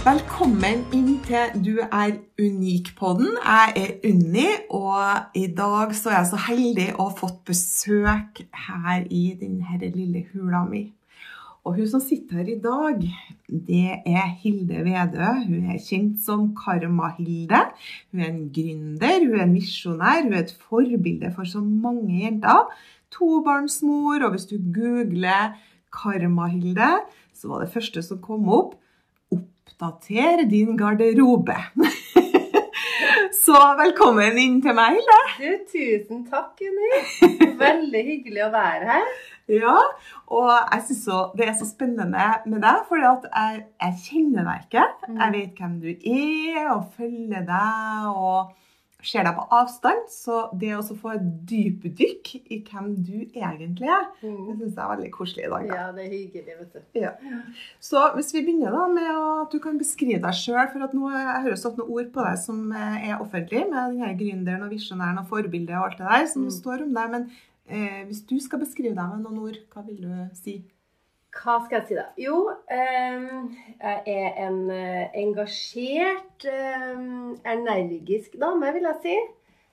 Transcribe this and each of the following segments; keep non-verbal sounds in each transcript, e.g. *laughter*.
Velkommen inn til Du er unik-podden. Jeg er Unni, og i dag så er jeg så heldig å ha fått besøk her i denne lille hula mi. Og hun som sitter her i dag, det er Hilde Vedø. Hun er kjent som Karma-Hilde. Hun er en gründer, hun er en misjonær, hun er et forbilde for så mange jenter. Tobarnsmor, og hvis du googler Karma-Hilde, så var det første som kom opp oppdater din garderobe. *laughs* Så velkommen inn til meg, Hilde. Du, tusen takk, Jenny. Veldig hyggelig å være her. Ja, og jeg synes det er så spennende med deg, for jeg, jeg, kjenner deg ikke. Jeg vet hvem du er, og følger deg. og ser deg på avstand. Så det å få et dypdykk i hvem du egentlig er, det syns jeg er veldig koselig i dag. Da. Ja, det er hyggelig, vet du. Ja. Så hvis vi begynner da med at du kan beskrive deg sjøl, for at nå jeg hører stått noen ord på deg som er offentlig, med denne gründeren og visjonæren og forbildet og alt det der som mm. står om deg. Men eh, hvis du skal beskrive deg med noen ord, hva vil du si? Hva skal jeg si, da? Jo, jeg er en eh, engasjert, energisk dame, vil jeg si.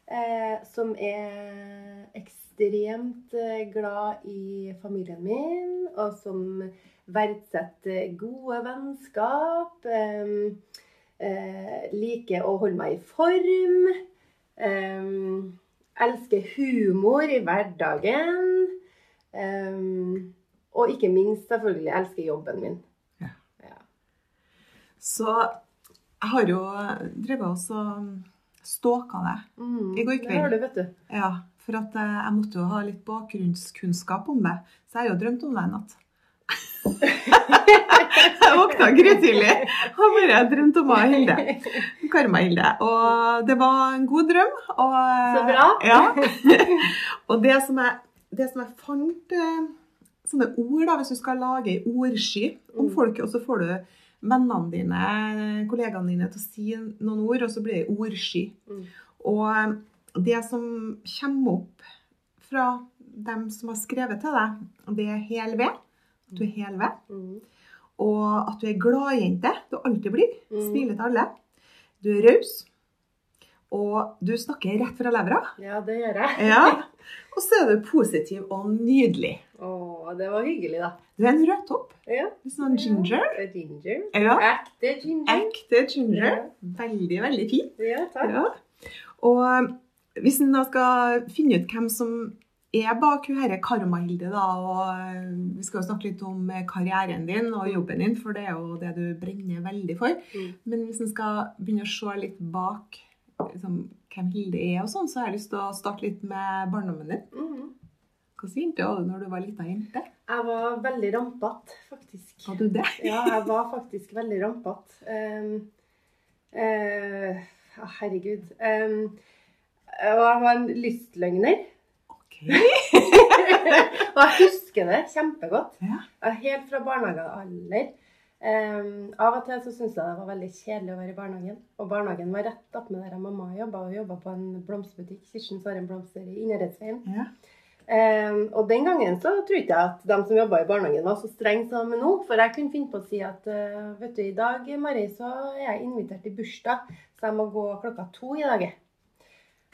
Eh, som er ekstremt eh, glad i familien min, og som verdsetter gode vennskap. Liker å holde meg i form. Elsker humor i hverdagen. Og ikke minst selvfølgelig elsker jobben min. Ja. ja. Så jeg har jo drevet og stalka deg mm, i går kveld. Det har du, vet du. Ja, For at eh, jeg måtte jo ha litt bakgrunnskunnskap om det. Så jeg har jo drømt om deg i natt. *laughs* jeg våkna grytidlig og bare drømte om Hilde. Karma-Hilde. Og det var en god drøm. Og, Så bra. Ja. *laughs* og det som jeg, det som jeg fant eh, sånne ord, da, hvis du skal lage ei ordsky om mm. folket, og så får du vennene dine, kollegaene dine til å si noen ord, og så blir det ordsky. Mm. Og det som kommer opp fra dem som har skrevet til deg, det er hel ved. At du er hel ved. Mm. Og at du er gladjente. Du alltid blir. Smiler til alle. Du er raus. Og du snakker rett fra levra. Ja, det gjør jeg. ja. *laughs* Og så er du positiv og nydelig. Å, det var hyggelig, da. Du er en rødtopp. Ja. Sånn ginger. Ja, ginger. Ja. Ekte ginger. Ekte ginger. Ja. Veldig, veldig fin. Ja, takk. Ja. Og eh, hvis en da skal finne ut hvem som er bak hun herre Karma-Hilde, da, og eh, vi skal jo snakke litt om eh, karrieren din og jobben din, for det er jo det du brenner veldig for. Mm. Men hvis en skal begynne å se litt bak liksom, hvem Hilde er, og sånn, så har jeg lyst til å starte litt med barndommen din. Mm. Hvilken jente var du når du var lita jente? Jeg var veldig rampete, faktisk. Var du det? *laughs* ja, jeg var faktisk veldig rampete. Um, uh, herregud. Um, jeg var en lystløgner. Ok. *laughs* og jeg husker det kjempegodt. Ja. Helt fra barnehagealder. Um, av og til så syntes jeg det var veldig kjedelig å være i barnehagen. Og barnehagen var rett opp med der mamma jobba, og jobba på en blomsterbutikk. Kirsten Saren Blomster i Inderødsveien. Ja. Um, og den gangen så trodde jeg at de som jobba i barnehagen var så strenge som nå. For jeg kunne finne på å si at uh, vet du, i dag Mari, så er jeg invitert til bursdag, så jeg må gå klokka to i dag.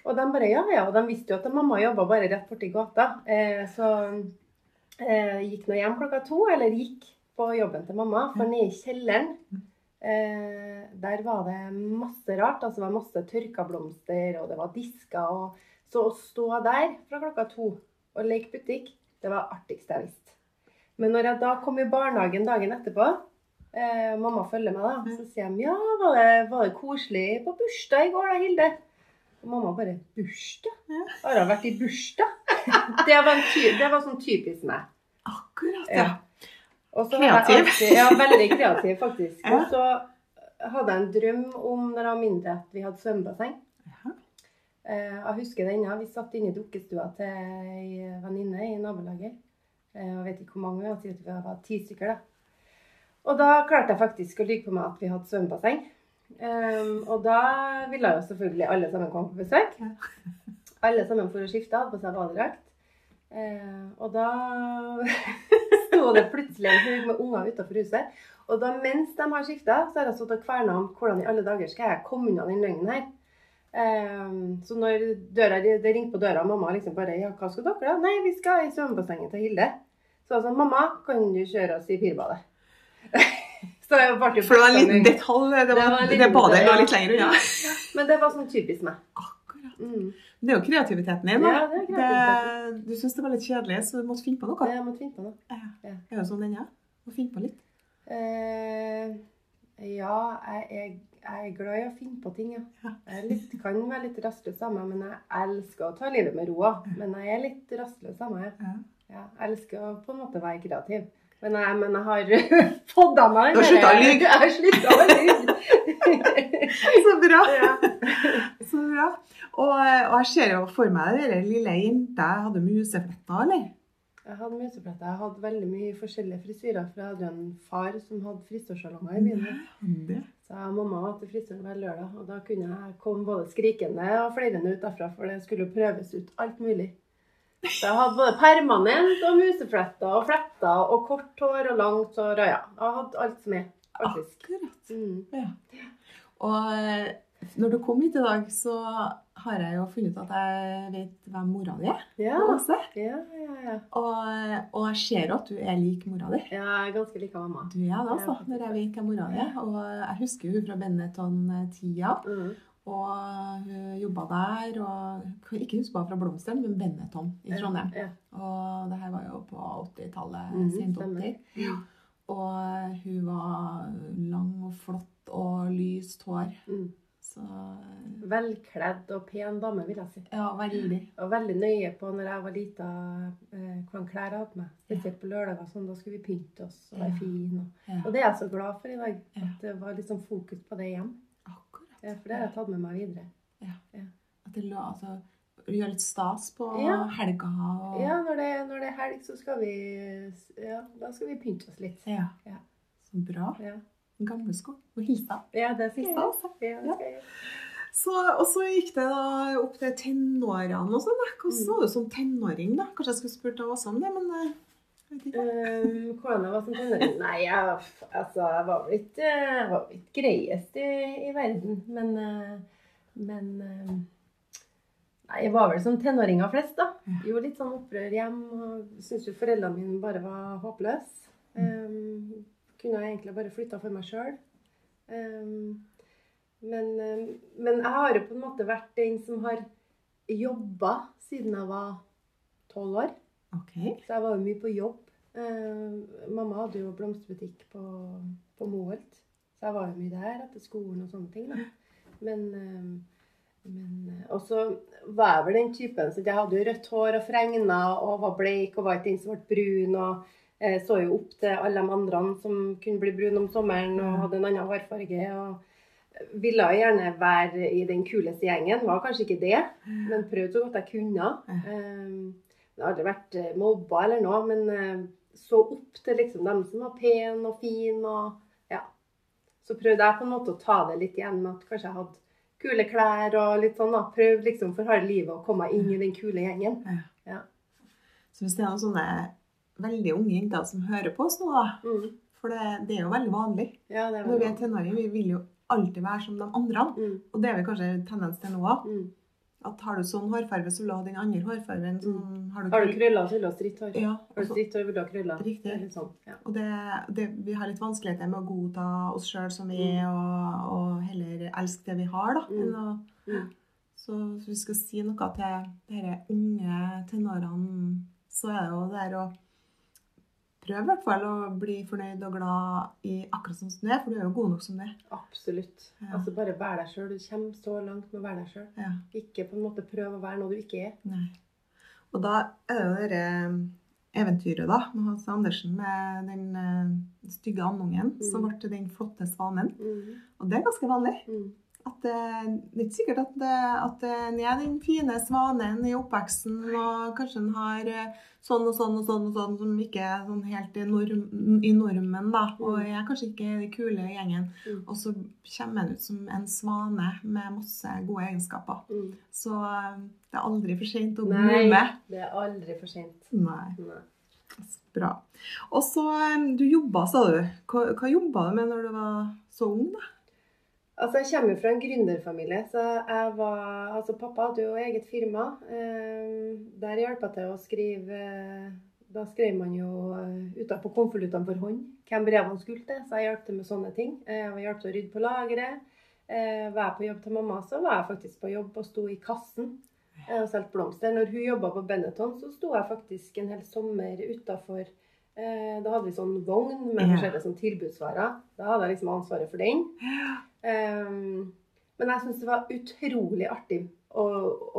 Og de bare ja, ja. Og de visste jo at mamma jobba bare rett borti gata. Uh, så uh, gikk nå hjem klokka to, eller gikk på jobben til mamma. For nede i kjelleren eh, der var det masse rart. Altså det var masse tørka blomster, og det var disker. Og så å stå der fra klokka to og leke butikk, det var artigst jeg visste. Men når jeg da kom i barnehagen dagen etterpå, eh, mamma følger meg da, så sier de ja, var det, var det koselig på bursdag i går da, Hilde? Og mamma bare 'Bursdag? Ja. Har hun vært i bursdag?' *laughs* det, var en det var sånn typisk meg. Akkurat, Ja. ja. Og så har jeg Kreativ. Alltid, ja, veldig kreativ, faktisk. *laughs* Ja. Og så hadde jeg en drøm om når jeg var mindre at vi hadde svømmebasseng. Jaha. Eh, Jeg husker det ennå. Vi satt inne i dukkestua til ei venninne i nabolaget. Eh, Jeg vet ikke hvor mange, vi var, at vi var ti stykker. da. Og da klarte jeg faktisk å lyve på meg at vi hadde svømmebasseng. Um, og da ville jo selvfølgelig alle sammen komme på besøk. Alle sammen for å skifte, hadde på seg badedrakt. Eh, og da *laughs* *laughs* sto det plutselig en haug med unger utenfor huset. Og da mens de har skifta, så har jeg stått og kverna om hvordan i alle dager skal jeg komme unna den løgnen her. Um, så når døra, det ringte på døra, og mamma liksom bare Ja, hva skal dere da? Nei, vi skal i svømmebassenget til Hilde. Så altså, mamma, kan du kjøre oss i pirbadet? *laughs* så jeg ble For det var en liten detalj. Det, Det var var, en det badet lå litt lenger unna. Men det var sånn typisk meg. Mm. Det er jo kreativiteten din. Ja, det er kreativiteten. Det, du syns det var litt kjedelig, så du måtte finne på noe. Ja, Jeg måtte finne på noe. Ja. Ja. Det er jo sånn den er. Må finne på litt. Uh, ja, jeg er, jeg er glad i å finne på ting, ja. Ja. Jeg litt, kan være litt rastløs av meg, men jeg elsker å ta livet med ro. Men jeg er litt rastløs av meg. Ja. Ja, jeg elsker å på en måte være kreativ. Men jeg, men jeg har *laughs* fått av meg Du har sluttet å lyve. *laughs* Jeg har slutta å lyve. *laughs* Så bra! Ja. Så bra. Og, og jeg ser jo for meg den lille jenta hadde musefletter, eller? Jeg hadde musefletter. Jeg hadde veldig mye forskjellige frisyrer. For jeg hadde en far som hadde frisørsalonger i byen. Så jeg og mamma var til frisøren hver lørdag, og da kunne jeg komme både skrikende og fleirende ut derfra, for det skulle prøves ut alt mulig. Så jeg hadde både permanent og musefletter og fletter og kort hår og langt hår og ja. Jeg hadde alt som er, faktisk. Akkurat. Mm. Ja. Og eh, når du kom hit i dag, så har jeg jo funnet ut at jeg vet hvem mora di er. Ja. Ja, ja, ja. Og, og jeg ser at du er lik mora di. Jeg er ganske lik mamma. Du er det, altså, Ja. når jeg vet hvem mora di er. Og jeg husker hun fra Benetton-tida. Mm. Og hun jobba der. Og ikke huske hva fra Blomsteren, men Benetton i Trondheim. Ja. Og det her var jo på 80-tallet, Mm, sent 80. Ja. Og hun var lang og flott og lyst hår. Mm. Så Velkledd og pen dame, vil jeg si. ja, veldig. Og veldig nøye på når jeg var lita, eh, hvilke klær jeg hadde med. Spesielt på lørdager. Sånn, da skulle vi pynte oss og være Ja. fine. Og, Ja, og det er jeg så glad for i dag. At det var liksom fokus på det hjem. Ja, for det har jeg tatt med meg videre. Ja, At det la, altså, gjør litt stas på Ja. helga og Ja, når det, når det er helg, så skal vi Ja, da skal vi pynte oss litt. Ja. Ja. Så bra. Ja, Gamle sko. Og hilsa. ja det er siste, også. Ja, gjøre. Så, og så gikk det da opp til tenårene og sånn. Hvordan Mm. var du som tenåring, da? Kanskje jeg skulle spurt deg også om det, men Um, hvordan jeg var som tenåring? Nei, jeg, altså, jeg var vel ikke, jeg var vel ikke greiest i, i verden. Men, eh, men eh, Nei, jeg var vel som tenåringer flest, da. Gjorde litt sånn opprør hjem. og Syntes jo foreldrene mine bare var håpløse. Um, kunne jeg egentlig bare flytta for meg sjøl. Um, men, men jeg har jo på en måte vært den som har jobba siden jeg var tolv år. Ok. Så jeg var jo mye på jobb. Eh, mamma hadde jo blomsterbutikk på, på Moholt, så jeg var jo mye der etter skolen og sånne ting. da. Men, eh, men eh, Og så var jeg vel den typen så jeg hadde jo rødt hår og fregna og var bleik og var ikke den som ble brun. og eh, så jo opp til alle de andre som kunne bli brune om sommeren og hadde en annen hårfarge. og ville gjerne være i den kuleste gjengen. Var kanskje ikke det, men prøvde så godt jeg kunne. Jeg har aldri vært eh, mobba eller noe, men eh, så opp til liksom dem som var pen og fin. og ja. Så prøvde jeg på en måte å ta det litt igjen med at kanskje jeg hadde kule klær og litt sånn. da. Prøvde liksom for harde livet å komme inn i den kule gjengen. Ja. Så hvis det er noen sånne veldig unge jenter som hører på oss nå, da Mm. For det, det er jo veldig vanlig. Ja, det Når vi er tenåringer, vi vil jo alltid være som de andre. Mm. Og det er vi kanskje tendens til nå òg. Mm. At har du sånn hårfarge, så la den andre hårfargen sånn Har du, Har du krøller, så vil du ha stritt hår. Ja. Har du stritt hår, vil du ha krøller. Riktig. Sånn. Ja. Og det, det, vi har litt vanskeligheter med å godta oss sjøl som vi er, og, og heller elske det vi har, da. Mm. å- Mm. Så hvis vi skal si noe til disse unge tenårene, så er det jo det å prøv i hvert fall å bli fornøyd og glad i akkurat som du er, for du er jo god nok som du er. Absolutt. Ja. Altså Bare vær deg sjøl. Du kommer så langt med å være deg sjøl. Ja. Ikke på en måte prøve å være noe du ikke er. Nei. Og da er det jo dette eventyret da, med Hans Andersen med den eh, stygge andungen Mm. som ble til den flotte svanen. Mm. Og det er ganske vanlig. Mm. At det, det er ikke sikkert at, det, at en er den fine svanen i oppveksten, og kanskje en har eh, sånn og sånn og sånn og sånn som ikke er sånn helt i, norm, i normen, da. Og jeg er kanskje ikke den kule gjengen. Mm. Og så kommer en ut som en svane med masse gode egenskaper. Mm. Så eh, det er aldri for sent å blomme. det er aldri for sent. Nei. Nei. Bra. Og så, eh, du jobba, sa du. Hva, hva jobba du med når du var så ung, da? Altså, Jeg kommer fra en gründerfamilie, så jeg var Altså, pappa hadde jo eget firma. Eh, der hjalp jeg til å skrive Da skrev man jo eh, utapå konvoluttene for hånd hvem brevene skulle til, så jeg hjalp til med sånne ting. Eh, Jeg hjalp til å rydde på lageret. Var jeg på jobb til mamma, så var jeg faktisk på jobb og sto i kassen og solgte blomster. Når hun jobba på Benetton, så sto jeg faktisk en hel sommer utafor Da hadde vi sånn vogn med forskjellige sånn tilbudsvarer. Da hadde jeg liksom ansvaret for den. Um, men jeg syns det var utrolig artig å,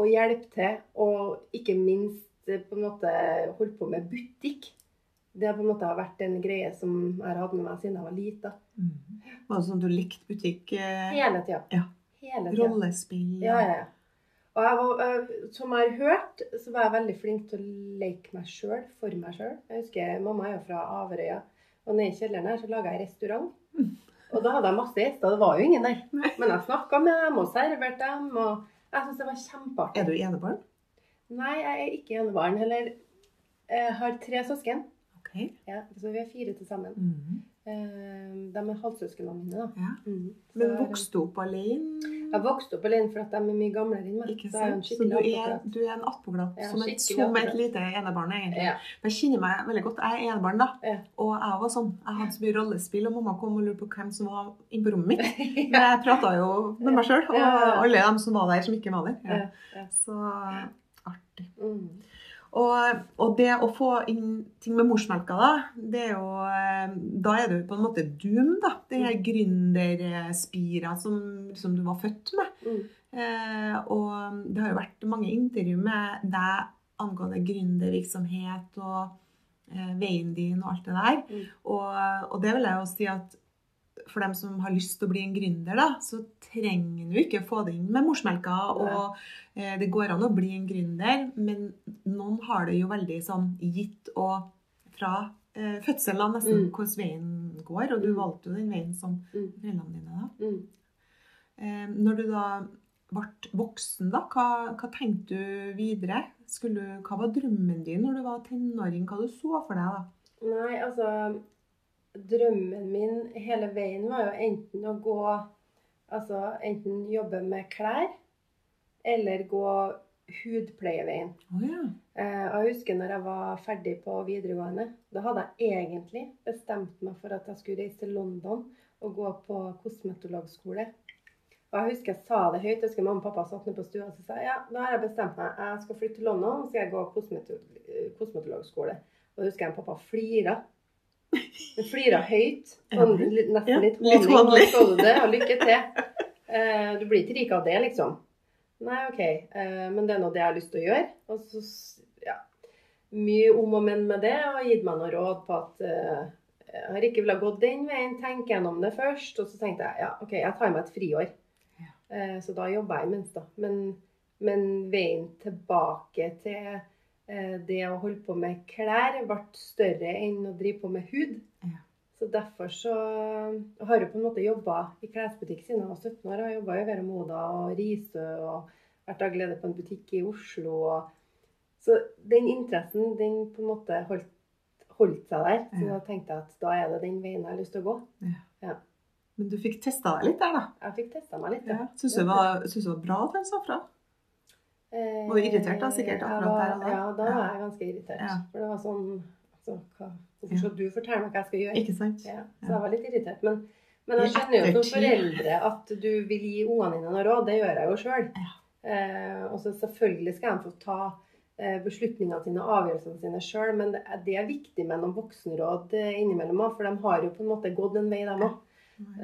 å hjelpe til, og ikke minst eh, på en måte holde på med butikk. Det har på en måte vært en greie som jeg har hatt med meg siden jeg var lita. Var det sånn du likte butikk? eh, Hele tida. Ja. Hele tida. Rollespill? Ja, ja, ja. Og jeg var, som jeg har hørt, så var jeg veldig flink til å leke meg sjøl for meg sjøl. Jeg husker mamma er jo fra Averøya, og nede i kjelleren her så laga jeg restaurant. Og da hadde jeg masse gjester, det var jo ingen der. Men jeg snakka med dem og serverte dem, og jeg synes det var kjempeartig. Er du enebarn? Nei, jeg er ikke enebarn. Heller jeg har tre søsken. Ok. Ja, så vi er fire til sammen. Mm -hmm. De er halvsøsknene mine, da. Ja. Mhm. Men vokste du opp alene? Jeg vokste opp alene fordi de er mye gamlere enn meg. Ikke Så en sant? Så du er, du er en attpåklatt. Ja, som, et- som et lite enebarn, egentlig. Ja. Men Jeg kjenner meg veldig godt. Jeg er enebarn, da. Ja. Og jeg var sånn. Jeg hadde så mye rollespill, og mamma kom og lurte på hvem som var inne på rommet mitt. *laughs* Men jeg prata jo med meg sjøl, og alle dem som var der, som ikke var der. Så artig. Mm. Og, og det å få inn ting med morsmelka, da, det er jo eh, Da er du på en måte doom, da. Det er gründerspira som som du var født med. Mm. Eh, og det har jo vært mange intervju med deg angående gründervirksomhet og eh, veien din og alt det der. Mm. Og, og det vil jeg jo si at for dem som har lyst til å bli en gründer, da, så trenger du ikke få det inn med morsmelka. Og eh, det går an å bli en gründer, men noen har det jo veldig sånn gitt og fra eh, fødselen av nesten Mm. hvordan veien går. Og du Mm. valgte jo den veien som Mm. foreldrene dine, da. Mm. Eh, når du da ble voksen, da, hva, hva tenkte du videre? Skulle, hva var drømmen din når du var tenåring? Hva du så for deg da? Nei, altså Drømmen min hele veien var jo enten å gå Altså enten jobbe med klær eller gå hudpleieveien. Oh, ja. Eh, jeg husker når jeg var ferdig på videregående, da hadde jeg egentlig bestemt meg for at jeg skulle reise til London og gå på kosmetologskole. Og jeg husker jeg sa det høyt. Jeg husker mamma og pappa satt ned på stua og sa ja, da har jeg bestemt meg. Jeg skal flytte til London og skal jeg gå kosmeto- kosmetologskole. Og da husker jeg pappa flira. Han flira høyt. Ja, nesten litt hånlig. Nå du det, og lykke til. Eh, du blir ikke rik av det, liksom. Nei, OK. Eh, men det er nå det jeg har lyst til å gjøre. Og så, ja. Mye om og men med det, og gitt meg noe råd på at eh, jeg har ikke villet gå den veien, tenke gjennom det først. Og så tenkte jeg ja, OK, jeg tar meg et friår. Ja. Så da jobba jeg imens, da. Men, men veien tilbake til det å holde på med klær ble større enn å drive på med hud. Ja. Så derfor så har jeg på en måte jobba i klesbutikk siden jeg var 17 år. Jeg jobba i Vera Moda og Risø og vært glede på en butikk i Oslo. Så den interessen, den på en måte holdt, holdt seg der. Så Ja. da tenkte jeg at da er det den veien jeg har lyst til å gå. Men du fikk testa deg litt der, da. Jeg fikk testa meg litt. Ja. Syns du det var, var bra at han sa fra? Eh, Var irritert da, sikkert, akkurat der og da? Ja, da var jeg ganske irritert. Ja. For det var sånn altså, hva, Hvorfor skal du fortelle meg hva jeg skal gjøre? Ikke sant? Ja, så jeg var litt irritert. Men, men jeg skjønner jo som foreldre at du vil gi ungene dine noe råd. Det gjør jeg jo sjøl. Ja. Eh, og så selvfølgelig skal de få ta eh, beslutningene sine og avgjørelsene sine sjøl. Men det er, det er viktig med noen voksenråd eh, innimellom òg, for de har jo på en måte gått en vei, dem òg.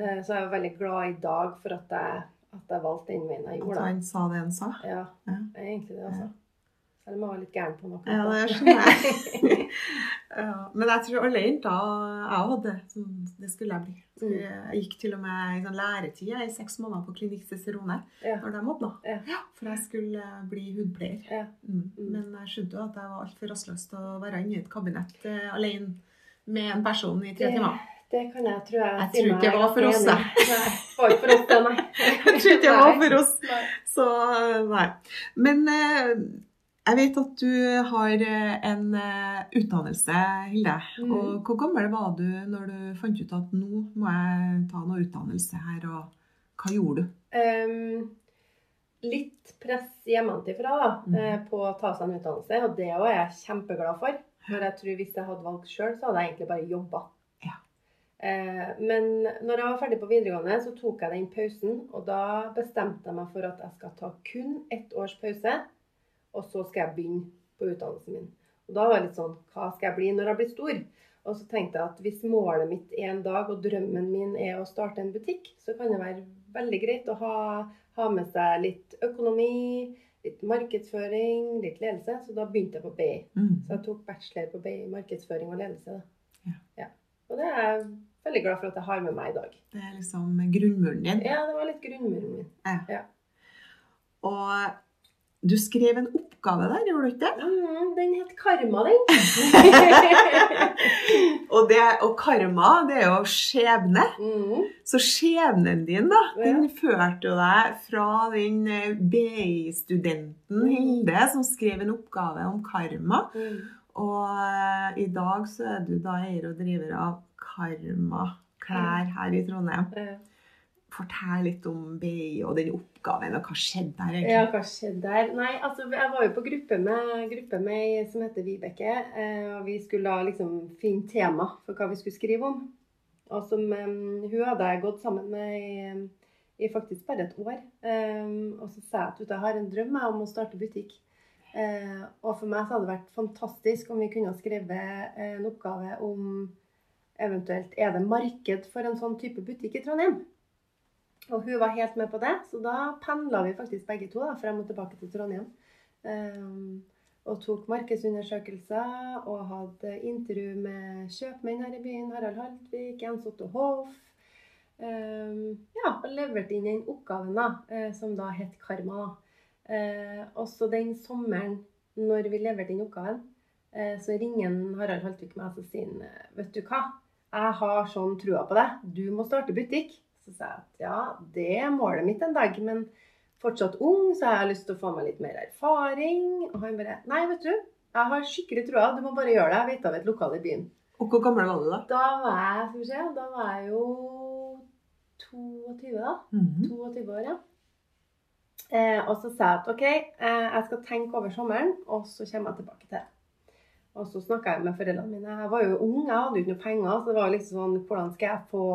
Eh, Så jeg er veldig glad i dag for at jeg, at jeg valgte den veien jeg At han sa det han sa. Ja, Ja. er egentlig det, altså. Selv om jeg var litt gæren på noe. Ja, det skjønner jeg. *laughs* ja, men jeg tror alle jenter jeg hadde det skulle jeg bli. Mm. Jeg gikk til og med i sånn læretid i seks måneder på Klinikk Cicerone Ja. når de åpna. Ja. For jeg skulle bli hudpleier. Ja. Mm. Mm. Men jeg skjønte jo at jeg var altfor rastløs til å være inne i et kabinett eh, alene med en person i tre timer. Det kan jeg, tror jeg. *laughs* Jeg tror ikke det var for oss, jeg. Nei, var ikke for oss, nei. Jeg tror ikke det var for oss. Så nei. Men eh, jeg vet at du har eh, en eh, utdannelse, Hilde. Mm. Og hvor gammel var du når du fant ut at nå må jeg ta noe utdannelse her, og hva gjorde du? Um, litt press hjemmefra da, Mm. på å ta seg en utdannelse, og det er jeg kjempeglad for. For jeg tror hvis jeg hadde valgt sjøl, så hadde jeg egentlig bare jobba. Ja. Eh, men når jeg var ferdig på videregående, så tok jeg den pausen. Og da bestemte jeg meg for at jeg skal ta kun ett års pause, og så skal jeg begynne på utdannelsen min. Og da var det litt sånn Hva skal jeg bli når jeg blir stor? Og så tenkte jeg at hvis målet mitt en dag og drømmen min er å starte en butikk, så kan det være veldig greit å ha, ha med seg litt økonomi, litt markedsføring, litt ledelse. Så da begynte jeg på BI. Mm. Så jeg tok bachelor på BI, markedsføring og ledelse. Da. Ja. Og det er veldig glad for at jeg har med meg i dag. Det er liksom grunnmuren din. Ja, det var litt grunnmuren min. Og du skrev en oppgave der, gjorde du ikke det? Mm, den het Karma, den. *laughs* Og, det, og karma, det er jo skjebne. mm. Så skjebnen din, da, Ja. den førte jo deg fra den eh, BI-studenten Hilde som skrev en oppgave om karma. Mm. Og eh, i dag så er du da eier og driver av Karma klær her i Trondheim. Fortell litt om BI og den oppgaven, og hva skjedde der Ja, hva skjedde der? Nei, altså, jeg var jo på gruppe med, gruppe med som heter Vibeke. Eh, og vi skulle da liksom finne tema for hva vi skulle skrive om. Og som Hun hadde jeg gått sammen med i, i faktisk bare et år. Og så sa jeg at jeg har en drøm om å starte butikk. Eh, og for meg så hadde det vært fantastisk om vi kunne ha skrevet eh, en oppgave om eventuelt er det marked for en sånn type butikk i Trondheim. Og hun var helt med på det, så da pendla vi faktisk begge to da, frem og tilbake til Trondheim. Eh, og tok markedsundersøkelser og hadde intervju med kjøpmenn her i byen. Harald Haltvik, Jens Otto Hoff. Ehm, ja, og leverte inn den oppgaven da, eh, som da het Karma. da. Eh, også den sommeren når vi leverte inn oppgaven, eh, så ringer Harald Haltvik meg og sier eh, vet du hva, jeg har sånn trua på deg, du må starte butikk. Så sa jeg at ja, det er målet mitt en dag, men fortsatt ung, så har jeg lyst til å få meg litt mer erfaring. Og han bare Nei, vet du, jeg har skikkelig trua, du må bare gjøre det. Jeg vet av et lokal i byen. Og hvor gammel var du da? Da var jeg, skal vi se, da var jeg jo 22, da. Mhm. 22 år, ja. Eh, og så sa jeg at OK, eh, jeg skal tenke over sommeren, og så kommer jeg tilbake til det. Og så snakka jeg med foreldrene mine. Jeg var jo ung, jeg hadde jo ikke noe penger. Så det var liksom sånn Hvordan skal jeg få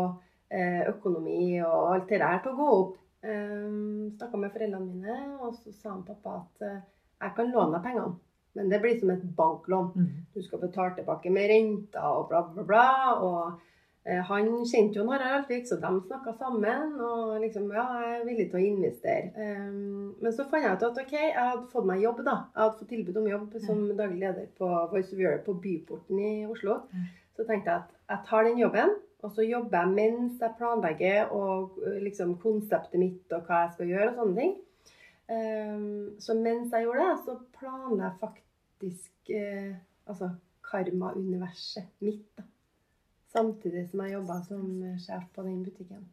eh, økonomi og alt det der til å gå opp? Um, snakka med foreldrene mine, og så sa han pappa at eh, jeg kan låne deg pengene. Men det blir som et banklån. Mhm. Du skal betale tilbake med renter og bla, bla, bla. Og han kjente jo Harald Altvik, så de snakka sammen. Og liksom, ja, jeg er villig til å investere. Um, men så fant jeg ut at ok, jeg hadde fått meg jobb, da. Jeg hadde fått tilbud om jobb som daglig leder på Voice of Europe på Byporten i Oslo. Så tenkte jeg at jeg tar den jobben, og så jobber jeg mens jeg planlegger og eh, liksom konseptet mitt og hva jeg skal gjøre og sånne ting. Um, så mens jeg gjorde det, så planla jeg faktisk eh, altså karma-universet mitt. da. Samtidig som jeg jobba som sjef på den butikken.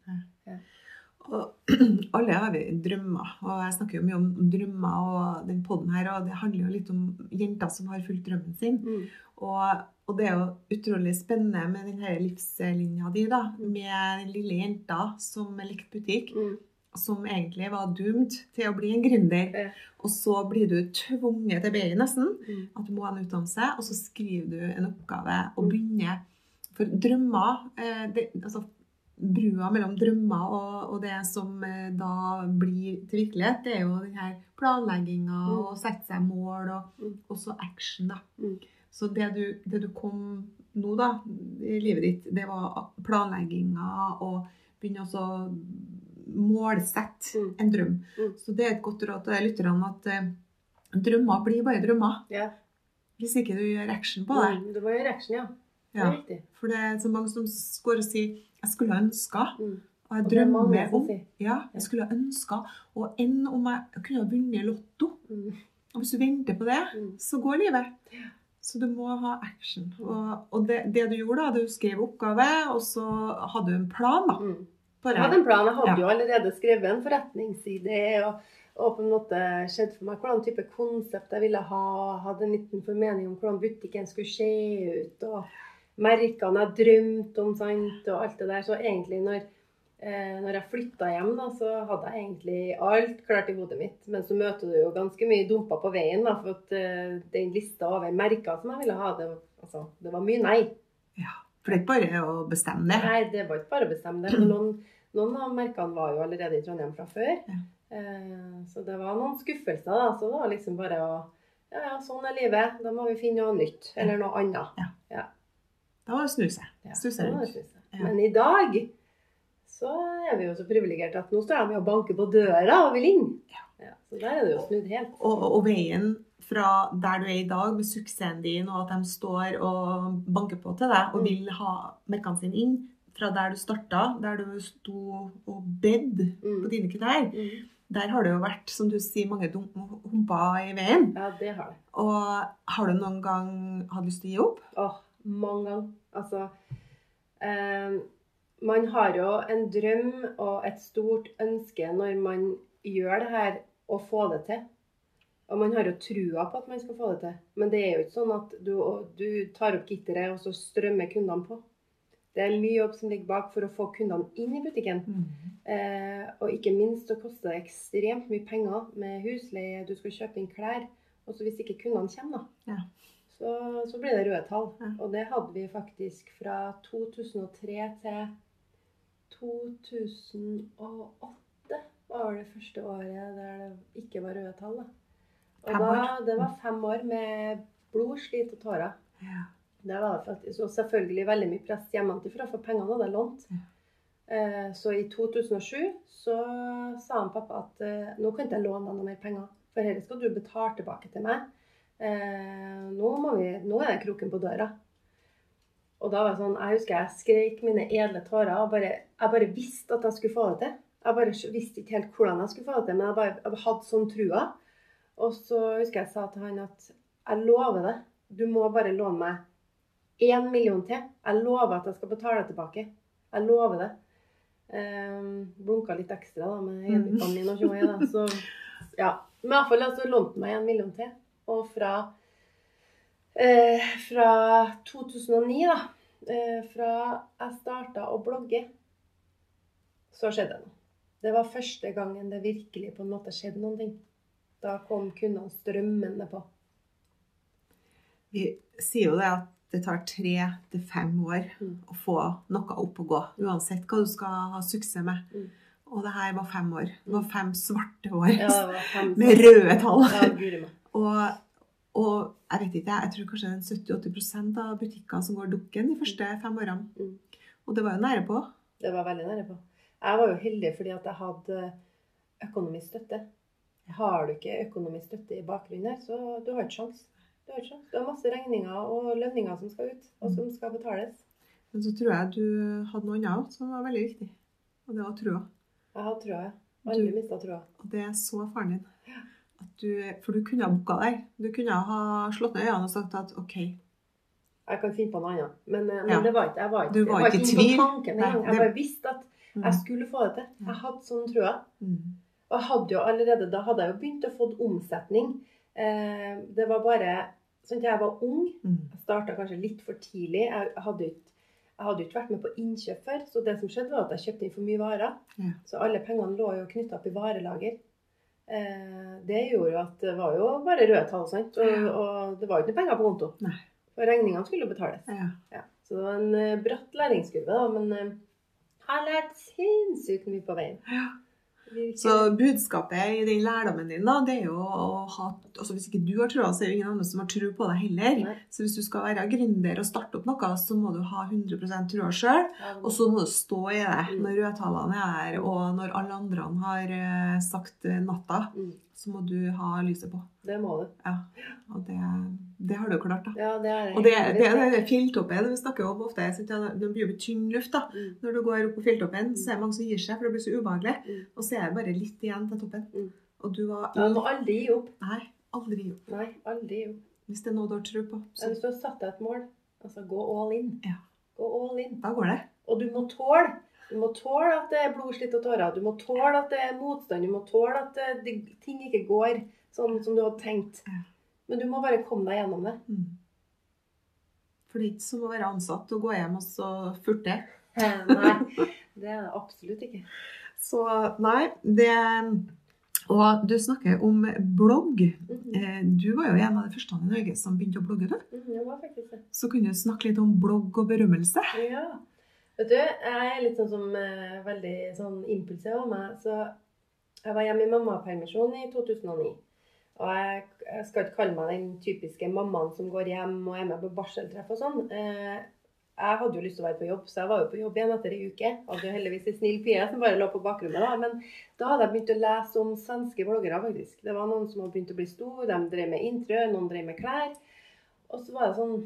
Og *clears throat* alle har vi drømmer, og jeg snakker jo mye om drømmer og den podden her, og det handler jo litt om jenter som har fulgt drømmen sin. Mm. Og, og det er jo utrolig spennende med denne livslinja di, da, med den lille jenta som likte butikk, Mm. som egentlig var doomed til å bli en gründer. Ja. Og så blir du tvunget til BI nesten, Mm. at du må ha en utdannelse, og så skriver du en oppgave og Mm. begynner. For drømmer eh, det, altså, brua mellom drømmer og, og det som eh, da blir til virkelighet, det er jo den her planlegginga Mm. og sette seg mål, og Mm. også action, da. Mm. Så det du, det du kom nå, da, i livet ditt, det var planlegginga og begynne å målsette Mm. en drøm. Mm. Så det er et godt råd til lytterne at eh, drømmer blir bare drømmer. Yeah. Hvis ikke du gjør action på det. du må gjøre action, reaction, ja. Det. For det er så mange som går og sier 'jeg skulle ønska'. Mm. Og jeg er drømmer om. Ja, jeg skulle ønska. Og enn om jeg kunne ha vunnet Lotto. Mm. Og hvis du venter på det, Mm. så går livet. Så du må ha action. Og, og det, det du gjorde, da, du skrev oppgave, og så hadde du en plan, da. Mm. Jeg hadde en plan. Jeg hadde Ja. jo allerede skrevet en forretningsidé og, og på en måte skjedde for meg hvordan type konsept jeg ville ha. Hadde en liten formening om hvordan butikken skulle se ut. og Merkene jeg drømte om, sant, og alt det der. Så egentlig når, eh, når jeg flytta hjem, da, så hadde jeg egentlig alt klart i hodet mitt. Men så møter du jo ganske mye dumper på veien, da, for at eh, den lista over merker som jeg ville ha, det, altså, det var mye nei. For det er ikke bare å bestemme det. Nei, det var ikke bare å bestemme det. Noen, noen av merkene var jo allerede i Trondheim fra før. Ja. Eh, så det var noen skuffelser, da. Så det var liksom bare å Ja, ja, sånn er livet. Da må vi finne noe nytt. Eller noe annet. Da var det snu. Ja, Snu det seg må rundt. Ja. Men i dag så er vi jo så privilegerte at nå står de og banker på døra og vil inn. Ja. så der er det jo snudd helt. Og, og veien fra der du er i dag, med suksessen din, og at de står og banker på til deg og Mm. vil ha merkene sine inn, fra der du starta, der du sto og bedde på Mm. dine knær, Mm. der har det jo vært, som du sier, mange humper i veien. Ja, det har det. Og har du noen gang hatt lyst til å gi opp? Åh, mange ganger. Altså eh, Man har jo en drøm og et stort ønske når man gjør det her, å få det til. Og man har jo trua på at man skal få det til. Men det er jo ikke sånn at du, du tar opp gitteret, og så strømmer kundene på. Det er mye jobb som ligger bak for å få kundene inn i butikken. Eh, og ikke minst så koster det ekstremt mye penger med husleie, du skal kjøpe inn klær. Og så hvis ikke kundene kommer, da, Ja. Så, så ble det røde tall. Ja. Og det hadde vi faktisk fra 2003 til 2008 var det første året der det ikke var røde tall. Da. Og da, det var fem år med blod, slit og tårer. Ja. Det var faktisk. Og selvfølgelig veldig mye press hjemmefra, for pengene hadde jeg lånt. Ja. Eh, Så i 2007 så sa han pappa at eh, nå kan ikke jeg låne deg noe mer penger, for dette skal du betale tilbake til meg. Eh, Nå, vi, nå er kroken på døra. Og da var det sånn, Jeg husker jeg skreik mine edle tårer. og bare, Jeg bare visste at jeg skulle få det til. Jeg bare visste ikke helt hvordan jeg skulle få det til, men jeg bare jeg hadde sånn trua. Og så husker jeg sa til han at jeg lover det. Du må bare låne meg én million til. Jeg lover at jeg skal betale det tilbake. Jeg lover det. Um, blunka litt ekstra da med øyeblikkene mine og tjoe. Så ja. Men i hvert fall altså, lånte meg en million til. Og fra, eh, fra 2009, da, eh, fra jeg starta å blogge, så skjedde det noe. Det var første gangen det virkelig på en måte skjedde noen ting. Da kom kundene strømmende på. Vi sier jo det at det tar tre til fem år Mm. å få noe opp og gå, uansett hva du skal ha suksess med. Mm. Og det her var fem år. Det var fem svarte år Ja, var fem *laughs* med røde tall. Ja. Og, og jeg vet ikke, jeg tror kanskje det er 70-80% av butikker som går dukken de første fem årene. Mm. Og det var jo nære på. Det var veldig nære på. Jeg var jo heldig fordi at jeg hadde økonomisk støtte. Har du ikke økonomisk støtte i bakgrunnen her, så du har ikke sjans. Du har ikke sjans. Du har masse regninger og lønninger som skal ut, og som skal betales. Men så tror jeg du hadde noe annet også som var veldig viktig. Og det var trua. Jeg hadde trua. Aldri Du- mista trua. Og det så faren din. At du, for du kunne ha booka deg. Du kunne ha slått ned øynene og sagt at OK, Jeg kan finne på noe annet. Men, eh, men Ja. det var ikke, jeg var ikke, Du var jeg ikke i inne tvil. tanken engang. Jeg bare visste at mm, jeg skulle få det til. Jeg hadde sånn trua. mm, Og jeg hadde jo allerede, da hadde jeg jo begynt å få omsetning. Eh, det var bare sånn at jeg var ung. mm, Jeg starta kanskje litt for tidlig. Jeg hadde ikke jeg hadde jo ikke vært med på innkjøp før, så det som skjedde var at jeg kjøpte inn for mye varer. Ja. Så alle pengene lå jo knytta opp i varelager. Eh, det gjorde jo at det var jo bare røde tall, sant. Og, og det var jo ikke penger på konto. Nei. For regningene skulle jo betales. ja. Ja. Så det var en eh, bratt læringskurve, da. Men eh, har lært sinnssykt mye på veien. Ja. Virkelig. Så budskapet i den lærdommen din, da, det er jo å ha altså Hvis ikke du har trua, så er det ingen andre som har tro på deg heller. Nei. Så hvis du skal være gründer og starte opp noe, så må du ha 100 trua sjøl. Og så må du stå i det Mm. når rødtallene er her, og når alle andre har eh, sagt natta. Mm. Så må du ha lyset på. Det må du. Ja. Og det, det har du klart, da. Ja, det er Og det, det det den fjelltoppen vi snakker om ofte. Det det blir jo tynn luft. da. Mm. Når du går opp på fjelltoppen, så er det mange som gir seg, for det blir så ubehagelig. Mm. Og så er det bare litt igjen til toppen. Mm. Og du var Du må aldri gi opp. Nei, aldri gi opp. Nei, aldri gi opp. Hvis det er noe du har tro på, så Hvis du har satt deg et mål, altså gå all in. Ja. Gå all in. da går det. Og du må tåle. Du må tåle at det er blod, slitt og tårer. Du må tåle at det er motstand. Du må tåle at det, det, ting ikke går sånn som du hadde tenkt. Ja. Men du må bare komme deg gjennom det. Mm. For det er ikke som å være ansatt og gå hjem og så furte. *laughs* Nei, det er det absolutt ikke. Så nei, det Og du snakker om blogg. Mm -hmm. Du var jo en av de første i Norge som begynte å blogge. du. Mhm, Det var faktisk det. Så kunne du snakke litt om blogg og berømmelse. Ja. Vet du, jeg er litt sånn som eh, veldig sånn impulsiv av meg. Så jeg var hjemme i mammapermisjon i 2009. Og jeg, jeg skal ikke kalle meg den typiske mammaen som går hjem og er med på barseltreff og sånn. Eh, jeg hadde jo lyst til å være på jobb, så jeg var jo på jobb igjen etter ei uke. Hadde jo heldigvis ei snill pie som bare lå på bakrommet. da, Men da hadde jeg begynt å lese om svenske bloggere, faktisk. Det var noen som hadde begynt å bli store. De drev med intrø, noen drev med klær. Og så var det sånn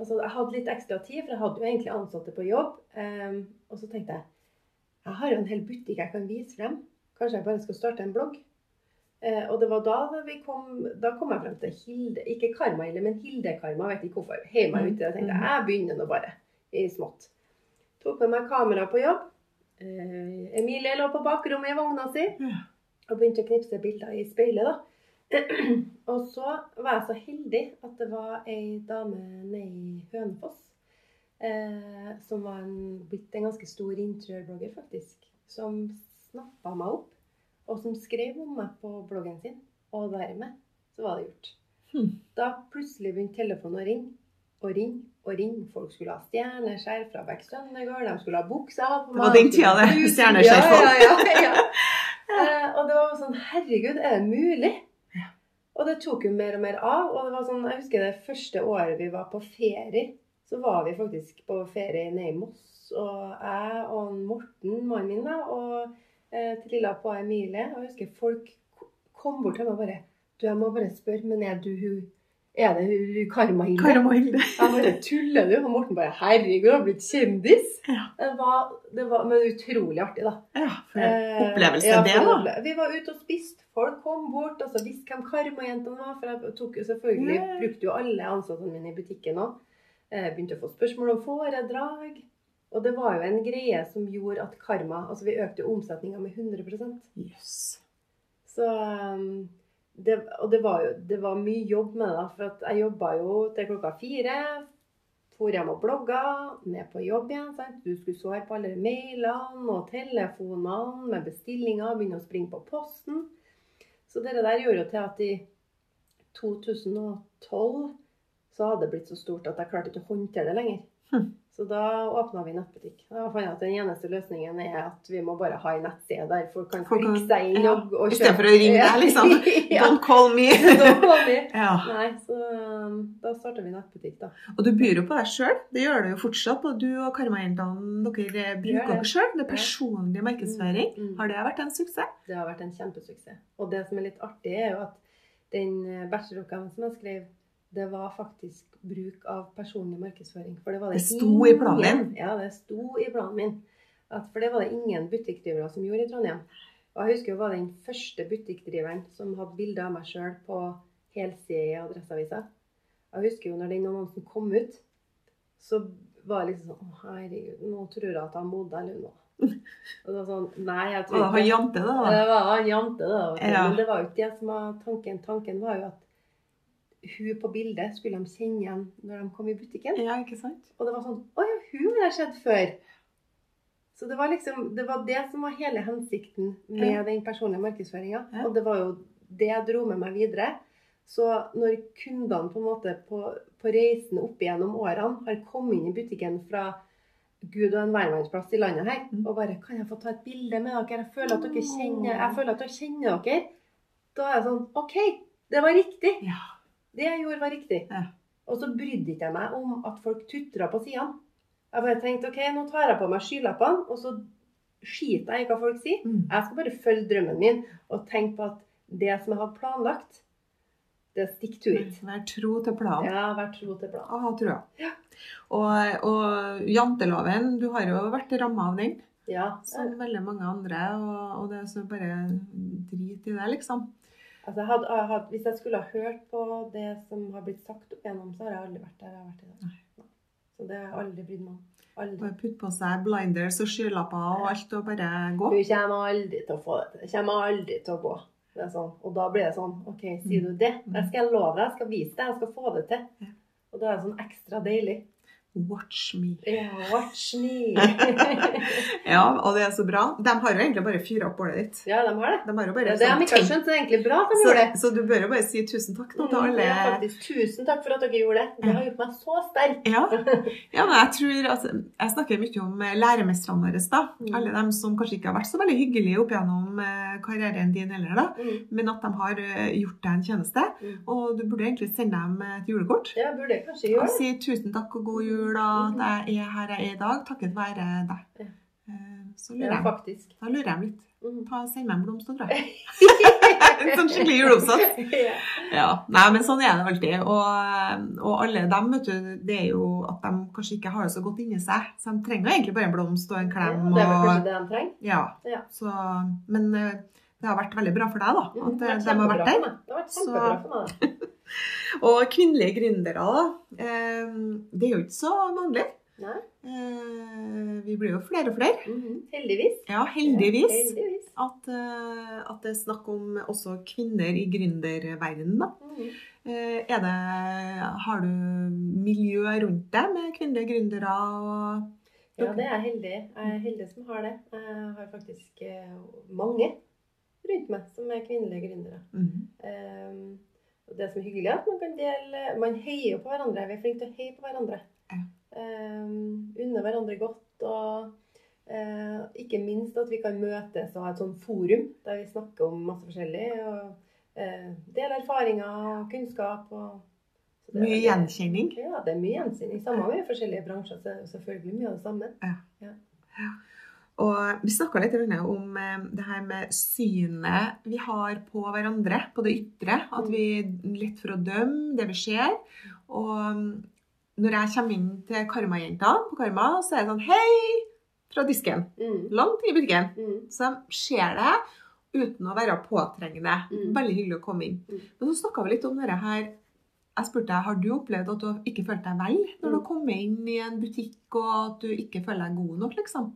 Altså, jeg hadde litt ekstra tid, for jeg hadde jo egentlig ansatte på jobb. Ehm, og så tenkte jeg jeg har jo en hel butikk jeg kan vise frem. Kanskje jeg bare skal starte en blogg. Eh, og det var da vi kom Da kom jeg frem til Hilde Ikke Karma-Hilde, men Hilde-Karma. Vet ikke hvorfor. Heiv meg uti det. tenkte jeg jeg begynner nå bare i smått. Tok med meg kamera på jobb. Eh, Emilie lå på bakrommet i vogna si og begynte å knipse bilder i speilet. da. *clears throat* og så var jeg så heldig at det var ei dame nede i Hønefoss eh, som var en, blitt en ganske stor interiørblogger, faktisk. Som snappa meg opp, og som skrev om meg på bloggen sin. Og dermed så var det gjort. Hmm. Da plutselig begynte telefonen å ringe. Og ringe og ringe. Folk skulle ha stjerneskjær fra Beck Søndegård. De skulle ha buksa på Det var den tida, det. Stjerneskjerf Ja, ja, ja, ja. *laughs* uh, og det var sånn Herregud, er det mulig? Og det tok jo mer og mer av. Og det var sånn, jeg husker det første året vi var på ferie, så var vi faktisk på ferie nede i Moss. Og jeg og Morten, mannen min, da, og eh, trilla på Emilie. Og jeg husker folk kom bort til meg og bare Du, jeg må bare spørre, men er du hun Er det hun? Karma Hilde. *laughs* Jeg bare tuller du? Og Morten bare Herregud, du har blitt kjendis. Ja. Det var, det var men utrolig artig, da. Ja, for en Eh, opplevelse ja, det, da. Vi var ute og spiste. Folk kom bort og så visste hvem Karma-jentene var. For jeg tok jo selvfølgelig, Ja. brukte jo alle ansattene mine i butikken òg. Begynte å få spørsmål om foredrag. Og det var jo en greie som gjorde at Karma Altså vi økte jo omsetninga med 100% Jøss. så um, det, Og det var jo det var mye jobb med det. For jeg jobba jo til klokka fire. For hjem og blogga. Ned på jobb igjen. sant? Du skulle svare på alle mailene og telefonene med bestillinger. Begynne å springe på posten. Så det der gjorde jo til at i 2012 så hadde det blitt så stort at jeg klarte ikke å håndtere det lenger. Hm. Så da åpna vi nettbutikk. Da fant jeg at den eneste løsningen er at vi må bare ha en nettside der folk kan klikke seg inn ja, og, og I stedet for å ringe deg, liksom. *laughs* ja. Don't call me. *laughs* Don't call me. Ja. Nei, så um, da starta vi nettbutikk, da. Og du byr jo på deg sjøl. Det gjør du jo fortsatt. Og du og Karma-jentene dere bruker dere sjøl. Det er personlig markedsføring. Mm, mm. Har det vært en suksess? Det har vært en kjempesuksess. Og det som er litt artig, er jo at den bacheloroppgaven som jeg skrev, det var faktisk bruk av personlig markedsføring. For det var det, Det sto i planen din? Ja, det sto i planen min. At, for det var det ingen butikkdrivere som gjorde i Trondheim. Og jeg husker jeg var den første butikkdriveren som hadde bilde av meg sjøl på helside i Adresseavisa. Jeg husker jo når den annonsen kom ut, så var det liksom sånn herregud, nå tror jeg at han modde eller noe. Og det var sånn Nei, jeg tror Og han jante, da. det var han jante, da. Men det var jo ikke det som var tanken. Tanken var jo at hun på bildet skulle de kjenne igjen når de kom i butikken. Ja, ikke sant? Og det var sånn Å ja, hun har jeg sett før. Så det var liksom Det var det som var hele hensikten med Ja. den personlige markedsføringa. Ja. Og det var jo det jeg dro med meg videre. Så når kundene på en måte på, på reisen opp igjennom årene har kommet inn i butikken fra Gud og en hvermannsplass i landet her. Mm. Og bare Kan jeg få ta et bilde med dere? Jeg føler at dere kjenner Jeg føler at dere kjenner dere. Da er jeg sånn OK, det var riktig. Ja. Det jeg gjorde, var riktig. Ja. Og så brydde ikke jeg meg om at folk tutra på sidene. Jeg bare tenkte OK, nå tar jeg på meg skylappene, og så skiter jeg i hva folk sier. Mm. Jeg skal bare følge drømmen min og tenke på at det som jeg hadde planlagt, det stikker to it. Vær tro til planen. Ja, vær tro til planen. Ah, tror jeg. Ja. Og, og janteloven, du har jo vært ramma av den, Ja. som veldig mange andre. Og, og det er så bare drit i det, liksom. Altså, jeg hadde, hvis jeg skulle ha hørt på det som har blitt sagt opp igjennom, så har jeg aldri vært der jeg har vært i dag. Nei. Så det har jeg aldri brydd meg om. Bare putte på seg blinders og skylapper og alt og bare gå. Hun kommer aldri til å få det til. Hun kommer aldri til å gå. Det er sånn. Og da blir det sånn OK, sier du det? Jeg skal love deg, jeg skal vise deg, jeg skal få det til. Og da er det sånn ekstra deilig. Watch me. Ja, watch me. *laughs* Ja, og det er så bra. De har jo egentlig bare fyra opp bålet ditt. ja, de har det. De har jo bare ja, det de ikke har sånn skjønt, det er egentlig bra at de så, gjorde det. så du bør jo bare si tusen takk nå til Mm, alle ja, faktisk. Tusen takk for at dere gjorde det. Det har gjort meg så sterk. Ja, *laughs* ja men jeg tror altså, Jeg snakker mye om eh, læremestrene våre. da. Mm. Alle dem som kanskje ikke har vært så veldig hyggelige opp gjennom eh, karrieren din heller, da. Mm. Men at de har eh, gjort deg en tjeneste. Mm. Og du burde egentlig sende dem et julekort. Ja, burde kanskje Og gjøre det. si tusen takk og god jul, og at jeg er her jeg er i dag, takket være deg. Ja. Eh, Så lurer jeg, da lurer jeg litt. Mm. Ta, send meg en blomst, tror jeg. *laughs* En sånn skikkelig juleoppsats. ja. Nei, men sånn er det alltid. Og, og alle dem, vet du, det er jo at de kanskje ikke har det så godt inni seg. Så de trenger egentlig bare en blomst og en klem. Det er vel kanskje det de trenger. ja. Ja. Så, men eh, det har vært veldig bra for deg, da. Mm, At det eh, de har vært der. Det har vært kjempebra for meg. *laughs* Og kvinnelige gründere, da. Eh, det er jo ikke så vanlig. Nei. Eh, vi blir jo flere og flere. Mhm. Heldigvis. Ja, heldigvis. Ja, heldigvis. At, eh, at det er snakk om også kvinner i gründerverdenen, da. Mm. Er det, har du miljø rundt deg med kvinnelige gründere? Og, Ja, det er jeg heldig. Jeg er heldig som har det. Jeg har faktisk eh, mange rundt meg som er kvinnelige gründere. Mhm. Um, og det som er hyggelig, er at man kan dele Man heier på hverandre. Vi er flinke til å heie på hverandre. Ja. Um, unne hverandre godt. Og uh, ikke minst at vi kan møtes og ha et sånt forum der vi snakker om masse forskjellig. Og uh, Deler erfaringer og kunnskap. Og, Mye gjenkjenning. Ja, det er mye gjenkjenning. Samme med forskjellige bransjer, så er det selvfølgelig mye av det samme. Og vi snakka litt om eh, det her med synet vi har på hverandre, på det ytre. At vi er lett for å dømme det vi ser. Og mm, når jeg kommer inn til Karma-jentene på Karma, så er det sånn Hei! Fra disken. Mm. Langt i butikken. Mm. Så de ser det uten å være påtrengende. Mm. Veldig hyggelig å komme inn. Mm. Men så snakka vi litt om dette her. Jeg spurte deg, Har du opplevd at du ikke følte deg vel når du Mm. kommet inn i en butikk, og at du ikke føler deg god nok, liksom?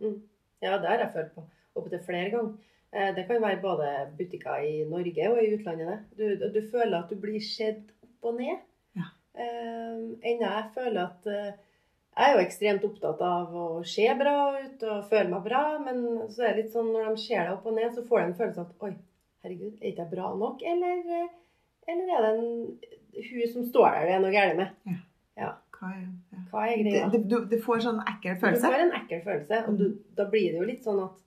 Ja, det har jeg følt på. Opptil flere ganger. Eh, Det kan være både butikker i Norge og i utlandet. Du, du føler at du blir sett opp og ned. Ja. Eh, enda jeg føler at eh, Jeg er jo ekstremt opptatt av å se bra ut og føle meg bra, men så er det litt sånn når de ser deg opp og ned, så får de en følelse av at Oi, herregud, er ikke jeg bra nok? Eller, eller er det en, hun som står der det er noe galt med? Hva er, ja. Hva er greia? det, du, du får sånn ekkel Du får en ekkel følelse, og du, da blir det jo litt sånn at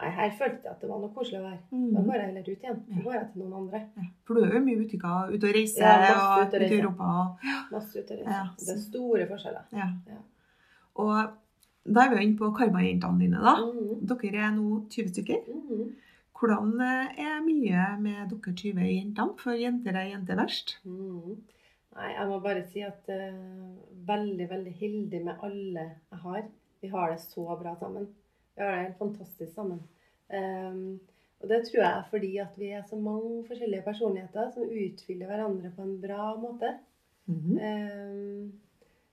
Nei, her følte jeg at det var noe koselig å være. Da Mm. går jeg heller ut igjen. Da går jeg til noen andre. Ja. For du er jo mye butikker, ute og reiser, Ja, og ute og ute i. Europa. Og, Masse ut og Ja, reise. Det er store forskjeller. ja. Ja. og da er vi jo inne på Karma-jentene dine, da. Mm. Dere er nå 20 stykker. Mm. Hvordan eh, er miljøet med dere 20 jentene? For jenter er jenter verst. Mhm. Nei, jeg må bare si at uh, veldig, veldig heldig med alle jeg har. Vi har det så bra sammen. Vi har det helt fantastisk sammen. Um, og det tror jeg er fordi at vi er så mange forskjellige personligheter som utfyller hverandre på en bra måte. Mhm. Um,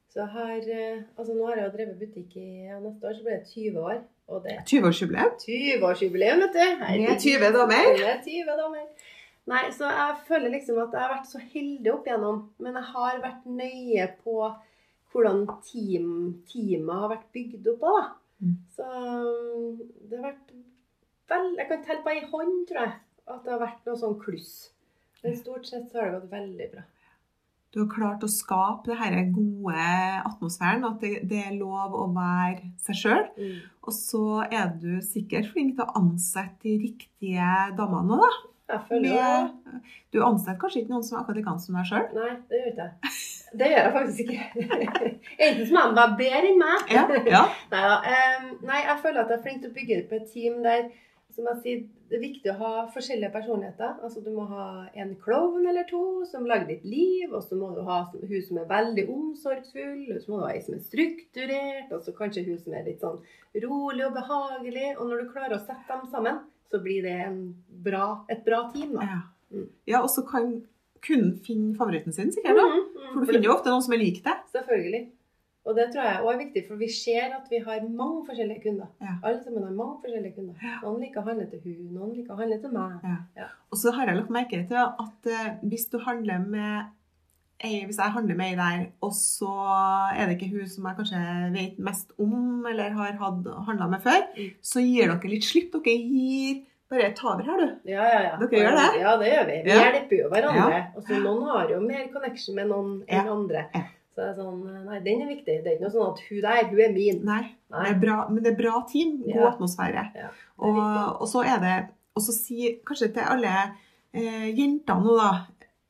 så har uh, Altså nå har jeg jo drevet butikk i ja, neste år, så blir det 20 år. Og det er 20-årsjubileum. 20-årsjubileum, vet du. Med 20 damer. Med 20 damer. Nei, så jeg føler liksom at jeg har vært så heldig opp igjennom. Men jeg har vært nøye på hvordan team, teamet har vært bygd opp da. Mm. Så det har vært vel Jeg kan telle på ei hånd, tror jeg, at det har vært noe sånn kluss. Men stort sett så har det gått veldig bra. du har klart å skape det her gode atmosfæren, at det, det er lov å være seg sjøl. Mm. Og så er du sikkert flink til å ansette de riktige damene òg, da. Med, du ansetter kanskje ikke noen som er akkurat likedan som deg sjøl? Nei, det gjør jeg. Det gjør jeg faktisk ikke. *laughs* Enten som de være bedre enn meg. Ja, ja. *laughs* Neida, em, nei, jeg føler at jeg er flink til å bygge opp et team der som jeg sier, det er viktig å ha forskjellige personligheter. Altså Du må ha en klovn eller to som lager ditt liv, og så må du ha hun som er veldig omsorgsfull, og så må du ha ei som er strukturert, og så kanskje hun som er litt sånn rolig og behagelig. Og når du klarer å sette dem sammen, så blir det en bra, et bra team. da. Ja, Mm. ja og så kan kunden finne favoritten sin, sikkert. da. Mhm, mhm. For du finner jo ofte noen som er lik deg. Selvfølgelig. Og det tror jeg også er viktig, for vi ser at vi har mange forskjellige kunder. Ja. Alle sammen har mange forskjellige kunder. Ja. Noen liker å handle til hun, noen liker å handle til meg. Og så har jeg lagt merke til at eh, hvis du handler med ei, hvis jeg handler med ei der, og så er det ikke hun som jeg kanskje vet mest om, eller har handla med før, Mm. så gir dere litt slipp. Dere gir bare ta over her, du. Ja, ja, ja. Dere gjør det? Ja, det gjør vi. Vi hjelper jo hverandre. Og så noen har jo mer connection med noen enn andre. Så det er sånn, nei, den er viktig. Det er ikke noe sånn at hun der, hun er min. Nei, Nei. det er bra, men det er bra team. God atmosfære. Ja, Og, og så er det Og så si kanskje til alle eh, jenter nå, da,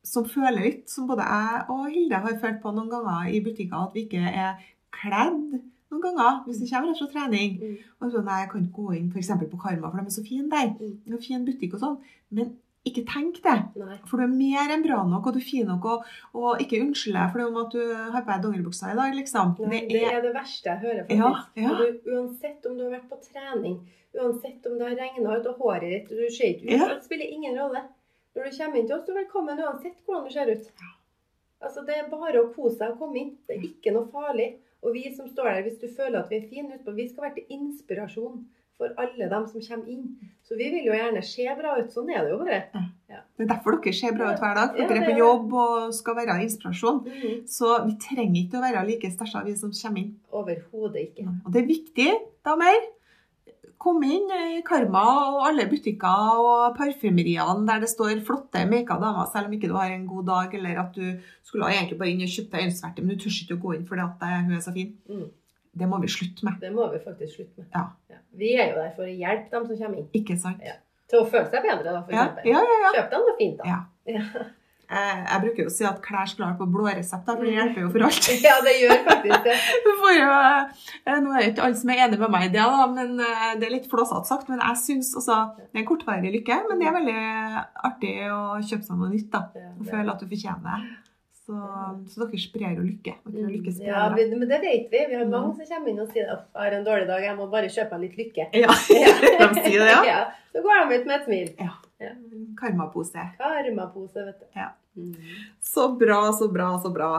som føler litt, som både jeg og Hilde har følt på noen ganger i butikker, at vi ikke er kledd noen ganger hvis vi kommer fra trening. Mm. Og så, nei, jeg kan ikke gå inn f.eks. på Karma, for de er så fine der. Mm. Det er fin butikk og sånn. Men ikke tenk det. Nei. For du er mer enn bra nok, og du er fin nok, og, og ikke unnskyld deg for det om at du har på deg dongeribuksa i dag, liksom. Nei, Det er det det verste jeg hører, Ja, faktisk. ja. Og Du, uansett om du har vært på trening, uansett om det har regna ut og håret ditt Du ser ikke ut, Ja. det spiller ingen rolle. Når du kommer inn til oss, du er velkommen uansett hvordan du ser ut. Altså, Det er bare å kose seg og komme inn. Det er ikke noe farlig. Og vi som står der, hvis du føler at vi er fine utpå, vi skal være til inspirasjon for alle dem som kommer inn. Så vi vil jo gjerne se bra ut. Sånn er det jo bare. Det er derfor dere ser bra ut hver dag. For dere er på jobb og skal være inspirasjon. Mm. Så vi trenger ikke å være like stæsja, vi som kommer inn. Overhodet ikke. Og det er viktig, damer. Kom inn i Karma og alle butikker og parfymeriene der det står flotte maka damer, selv om ikke du har en god dag, eller at du skulle egentlig bare inn og kjøpt deg øyensverte, men du tør ikke å gå inn fordi at hun er så fin. Mm. Det må vi slutte med. Det må vi faktisk slutte med. Ja. Vi er jo der for å hjelpe dem som kommer inn. Ikke sant? Ja. Til å føle seg bedre, da, for Ja, eksempel. ja, ja. ja. Kjøp deg noe fint, da. Ja. *laughs* Ja. Jeg, bruker jo å si at klær skal være på blå resept, for det hjelper jo for alt. *laughs* ja, det gjør faktisk det. *laughs* Jo, eh, nå er det ikke alle som er enig med meg i det, da, men eh, det er litt flåsete sagt. Men jeg syns også det er en kortvarig lykke. Men det er veldig artig å kjøpe seg noe nytt da, og føle at du fortjener det. Så, så dere sprer jo lykke. lykke sprer, Ja, vi- men det vet vi. Vi har mange som kommer inn og sier at jeg har en dårlig dag, jeg må bare kjøpe litt lykke. Ja, *laughs* de sier det, ja. Så går de ut med et smil. ja. Ja. Karmapose. Karmapose, vet du. Ja. Mm. Så bra, så bra, så bra.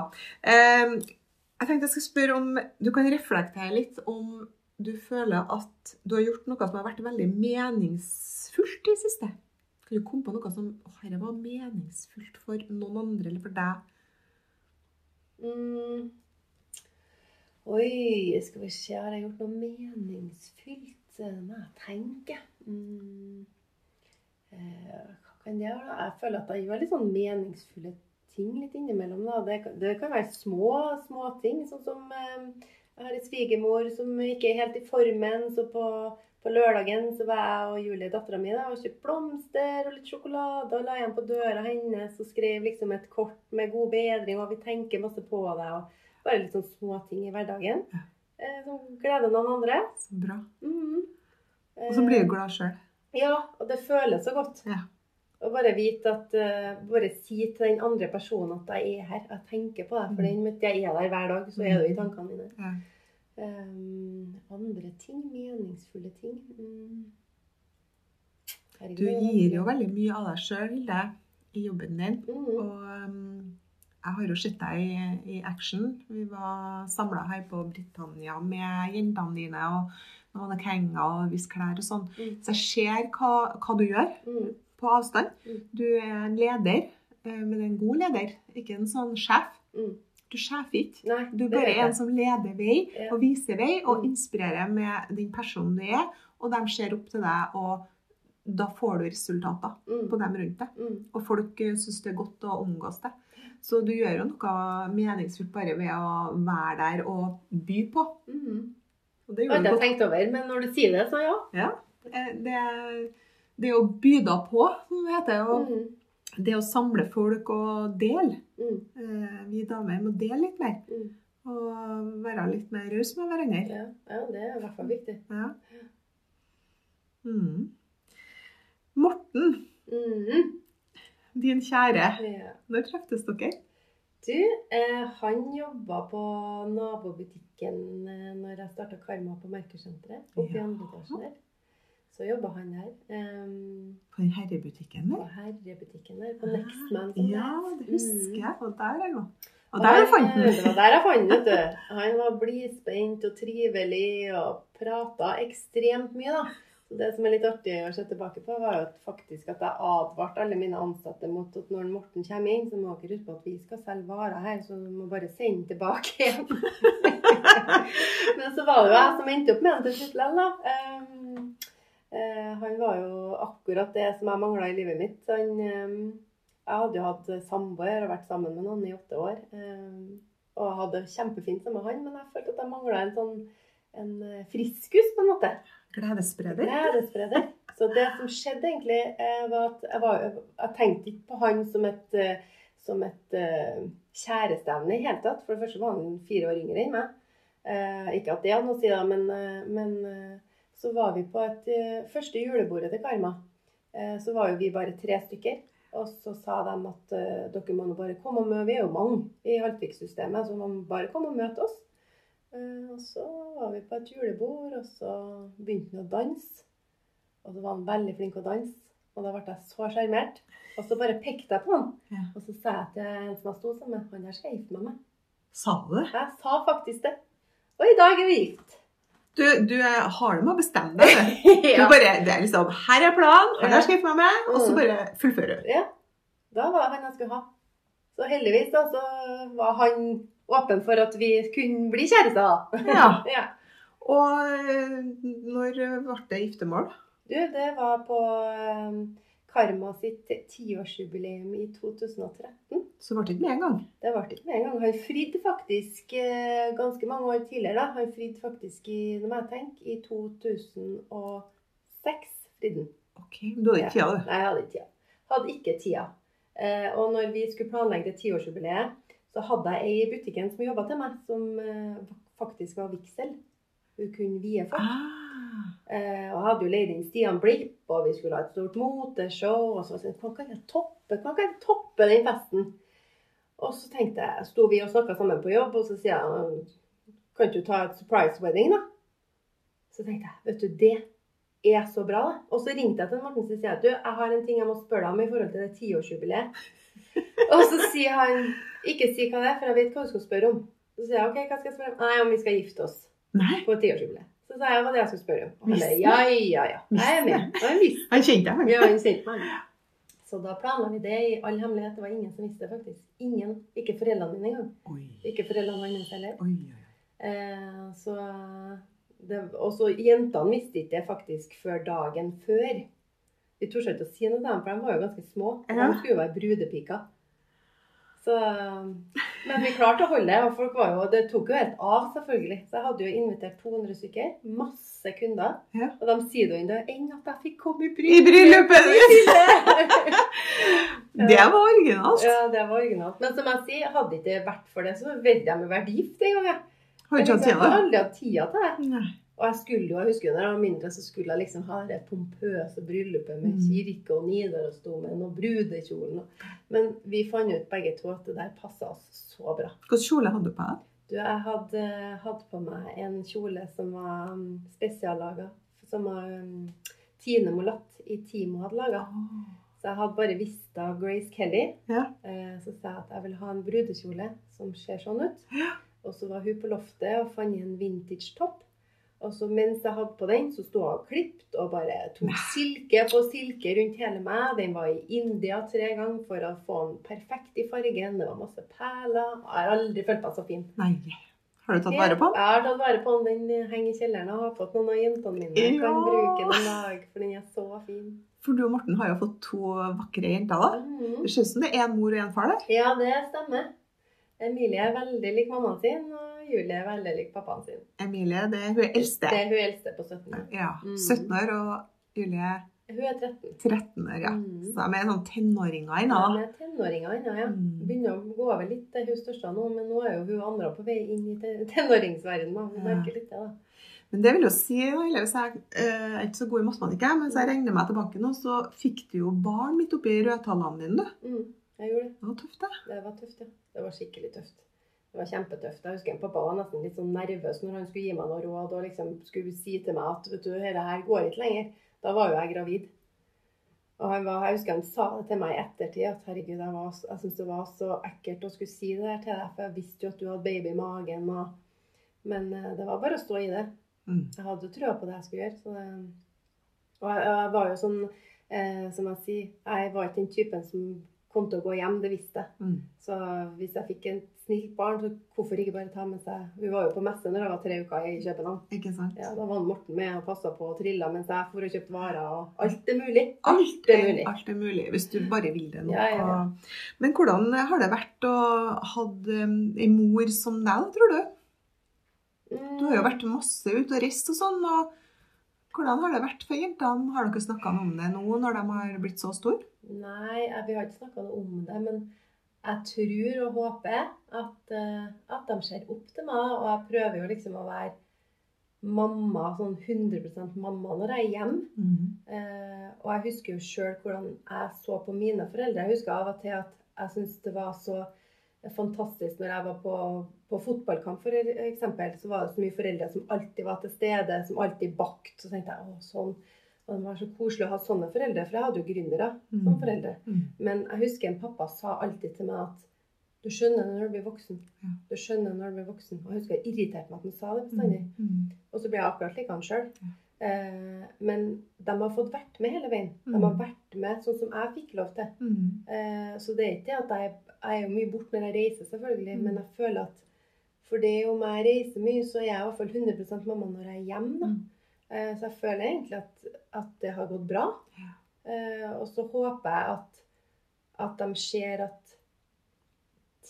Jeg tenkte jeg skulle spørre om du kan reflektere litt om du føler at du har gjort noe som har vært veldig meningsfullt i det siste. Kan du komme på noe som å, dette var meningsfullt for noen andre eller for deg? Mm. Oi, skal vi se, har jeg gjort noe meningsfylt? Nei, tenke. Mm. Eh, hva kan det være? Jeg føler at jeg gjør litt sånn meningsfulle ting litt innimellom. Da. Det, kan- det kan være små, små ting. Sånn som eh, jeg har en svigermor som ikke er helt i formen. Så på, på lørdagen så var jeg og Julie, dattera mi, og kjøpte blomster og litt sjokolade. Og la igjen på døra hennes og skrev liksom et kort med god bedring, og vi tenker masse på deg. Og bare litt sånn små ting i hverdagen. Eh, som gleder noen andre. Så bra. Mhm. Og så blir du glad sjøl. Ja, og det føles så godt. Ja. Å bare vite at uh, Bare si til den andre personen at jeg er her. Jeg tenker på deg. For den, vet jeg er der hver dag, så er du i tankene mine. Ja. Um, andre ting? Meningsfulle ting? Mm. Du gir jo veldig mye av deg sjøl, Hilde, i jobben din. Mhm. Og um, jeg har jo sett deg i, i action. Vi var samla her på Britannia med jentene dine og noen mannekenger og visse klær og sånn. Mm. Så jeg ser hva, hva du gjør Mm. på avstand. Mm. Du er en leder, eh, men en god leder, ikke en sånn sjef. Mm. Du sjefer ikke. Nei, Du er bare er en som leder vei Ja. og viser vei og Mm. inspirerer med den personen du er, og de ser opp til deg, og da får du resultater Mm. på dem rundt deg. Og folk syns det er godt å omgås deg. Så du gjør jo noe meningsfullt bare ved å være der og by på. Mm. Og det Det har du ikke jeg tenkt over, men når du sier det, så ja. Ja. Eh, Det, det å by da på, som det heter. Og Mm. det å samle folk og dele. Mm. Eh, Vi damer må dele litt mer. Mm. Og være litt mer rause med hverandre. Ja. ja, det er i hvert fall viktig. Ja. Mm. Morten, Mm. din kjære. Når treftes dere? Du, eh, han jobba på nabobutikken eh, når jeg starta Karma på Merkesenteret. Oppe i andre etasje der. Så jobba han der. Um, På den herrebutikken på der? herrebutikken der. På Nextman. som Ja, det husker jeg. Og der er òg. Og der er fant han! Det var der jeg fant vet du. Han var blidspent og trivelig og prata ekstremt mye, da. Det som er litt artig å se tilbake på, var jo at faktisk at jeg advarte alle mine ansatte mot at når Morten kommer inn, så må dere huske på at vi skal selge varer her, så du må bare sende tilbake igjen. *laughs* Men så var det jo jeg som endte opp med den til slutt likevel, da. Um, uh, han var jo akkurat det som jeg mangla i livet mitt. Han, um, jeg hadde jo hatt samboer og vært sammen med noen i åtte år. Um, og hadde det kjempefint sammen med han, men jeg følte at jeg mangla en sånn en eh, friskus, på en måte. Gledesspreder. Gledesspreder. Så det som skjedde egentlig, eh, var at jeg, var, jeg tenkte ikke på han som et, eh, som et uh, kjæresteevne i hele tatt. For det første var han fire år yngre enn meg. Uh, ikke at det hadde noe å si, da, men, uh, men eh, så var vi på et eh, første julebordet til Karma. Eh, så var jo vi bare tre stykker. Og så sa de at eh, dere må nå bare komme og møte Vi er jo mange i Haltvik-systemet, så man må bare komme og møte oss. Eh, og så var vi på et julebord, og så begynte han å danse. Og så var han veldig flink å danse. Og da ble jeg så sjarmert. Og så bare pekte jeg på han. Ja. Og så sa jeg til en som jeg sto sammen med, han der skal gifte meg med. Sa du det? Jeg sa faktisk det. Og i dag er vi gift. Du, du har det med å bestemme deg. *laughs* du. Du bare, det er liksom, Her er planen, og der skal jeg gifte meg med, og så Mm. bare fullfører du. ja. Da var det han jeg skulle ha. Så heldigvis da, så var han åpen for at vi kunne bli kjærester. Ja. *laughs* ja. Og eh, når ble det giftermål? Du, det var på eh, Karma sitt tiårsjubileum i 2013. Så ble det ikke med en gang. Det ble ikke med en gang. Han fridde faktisk eh, ganske mange år tidligere. da. Han fridde faktisk i nå må jeg tenke, i 2006. fridde han. Ok, Du hadde ikke tida, du. Nei, jeg hadde ikke tida. Hadde ikke tida. Og når vi skulle planlegge det tiårsjubileet, så hadde jeg ei i butikken som jobba til meg, som eh, faktisk var vigsel. Hun kunne vie folk. Ah, Eh, og jeg hadde jo leid inn Stian Blipp, og vi skulle ha et stort moteshow. Og så var det sånn, kan jeg toppe kan jeg toppe den festen? Og så tenkte jeg, sto vi og snakka sammen på jobb, og så sier jeg Kan ikke du ta et surprise wedding, da? Så tenkte jeg, vet du, det er så bra, da. Og så ringte jeg til Morten og at du, jeg har en ting jeg må spørre deg om i forhold til det tiårsjubileet. *laughs* og så sier han Ikke si hva det er, for jeg vet hva du skal spørre om. Så sier jeg OK, hva skal jeg spørre om? Nei, om vi skal gifte oss nei, på tiårsjubileet. Så sa jeg hva det jeg skulle spørre om. Og han bare, ja, ja, ja. Jeg er med. Han visste. han kjente deg. Ja, han kjente meg. Så da planla vi det i all hemmelighet. Det var ingen som visste det, faktisk. Ingen. Ikke foreldrene mine engang. Ikke foreldrene hans heller. oi, oi. Eh, så det, også jentene visste ikke det faktisk før dagen før. Vi torde ikke å si noe til dem, for de var jo ganske små. Ja. De skulle jo være brudepiker. Så, men vi klarte å holde det, og folk var jo, det tok jo helt av, selvfølgelig. Så jeg hadde jo invitert 200 stykker. Masse kunder. Ja. Og de sier jo ennå enn at jeg fikk komme i bryllupet *laughs* ditt! *laughs* Det var originalt. ja, det var originalt. Men som jeg sier, hadde det ikke vært for det, så ville jeg vært gift en gang. jeg. Har ikke hatt tida til det. Og jeg skulle jo, jeg husker når jeg var mindre, så skulle jeg liksom ha det pompøse bryllupet med Mm. kirke og Nidarosdomen og brudekjolen. Men vi fant ut begge to at det der passa oss så bra. Hvilken kjole hadde du på deg? Du, jeg hadde hatt på meg en kjole som var um, spesiallaga. Som var um, Tine Molatt i Timo hadde laga. Så jeg hadde bare visst av Grace Kelly. Ja. Eh, så sa jeg at jeg vil ha en brudekjole som ser sånn ut. Og så var hun på loftet og fant en vintage topp. Og så mens jeg hadde på den, så sto jeg og klippet og bare tok silke på silke rundt hele meg. Den var i India tre ganger for å få den perfekt i fargen. Det var masse perler. Jeg har aldri følt meg så fin. Nei. Har du tatt vare på den? Jeg har tatt vare på den. Den henger i kjelleren. Jeg har fått noen av jentene mine. Jeg kan Ja. bruke den en dag, for den er så fin. For du og Morten har jo fått to vakre jenter, da. Mm. Det ser ut som det er en mor og en far der. Ja, det stemmer. Emilie er veldig lik mammaen sin, og Julie er veldig lik pappaen sin. Emilie, det er hun er eldste. Det er hun eldste på 17 år. Ja, Mm. 17 år, og Julie Hun er 13. 13 år, ja. Mm. Så de er sånn tenåringer ennå. De er tenåringer ennå, ja. Mm. Begynner å gå over litt, det er hun største nå, men nå er jo hun andre på vei inn i te- tenåringsverdenen. Hun Ja. merker litt det, da. Men det vil jo si, eller hvis jeg eh, er ikke så god i matematikk, men hvis jeg regner meg tilbake nå, så fikk du jo barn midt oppi rødtallene dine, du. Mm, jeg gjorde det. Det var tøft, det. Det var tøft, ja. Det var skikkelig tøft. Det var kjempetøft. Jeg husker Pappa var nesten litt sånn nervøs når han skulle gi meg noe råd og liksom skulle si til meg at vet du, dette her går ikke lenger. Da var jo jeg gravid. Og han var, jeg husker han sa det til meg i ettertid at herregud, jeg, var, jeg syntes det var så ekkelt å skulle si det der til deg, for jeg visste jo at du hadde baby i magen. Og, men eh, det var bare å stå i det. Mm. Jeg hadde jo trua på det jeg skulle gjøre. Det, og jeg, jeg var jo sånn, eh, som jeg sier, jeg var ikke den typen som kom til å gå hjem, det visste jeg. Mm. Så hvis jeg fikk et snilt barn, så hvorfor ikke bare ta med seg Vi var jo på messe når jeg var tre uker i København. Ikke sant? Ja, da var Morten med og passa på og trilla mens jeg for og kjøpte varer og alt er mulig. Alt er mulig. alt er mulig, hvis du bare vil det nå. Ja, ja, ja. Men hvordan har det vært å ha en mor som deg, tror du? Du har jo vært masse ute og reist og sånn. og Hvordan har det vært for jentene? Har dere snakka om det nå når de har blitt så store? Nei, vi har ikke snakka noe om det, men jeg tror og håper at, eh, at de ser opp til meg. Og jeg prøver jo liksom å være mamma, sånn 100% mamma når jeg er hjemme. Mm. Eh, og jeg husker jo sjøl hvordan jeg så på mine foreldre. Jeg husker av og til at jeg syntes det var så fantastisk når jeg var på, på fotballkamp, for eksempel. Så var det så mye foreldre som alltid var til stede, som alltid bakt. Så tenkte jeg å, sånn. Og det var så koselig å ha sånne foreldre, for jeg hadde jo gründere som Mm. foreldre. Mm. Men jeg husker en pappa sa alltid til meg at du skjønner når du blir voksen. Ja. Du skjønner når du blir voksen. Og jeg husker jeg irriterte meg at han sa det bestandig. Mm. Og så ble jeg akkurat like han sjøl. Eh, men de har fått vært med hele veien. De Mm. har vært med sånn som jeg fikk lov til. Mm. Eh, så det er ikke at jeg, jeg er jo mye borte når jeg reiser, selvfølgelig. Mm. Men jeg føler at for det om jeg reiser mye, så er jeg i hvert fall 100% mamma når jeg er hjemme. Da. Eh, så jeg føler egentlig at, at det har gått bra. Ja. Eh, og så håper jeg at, at de ser at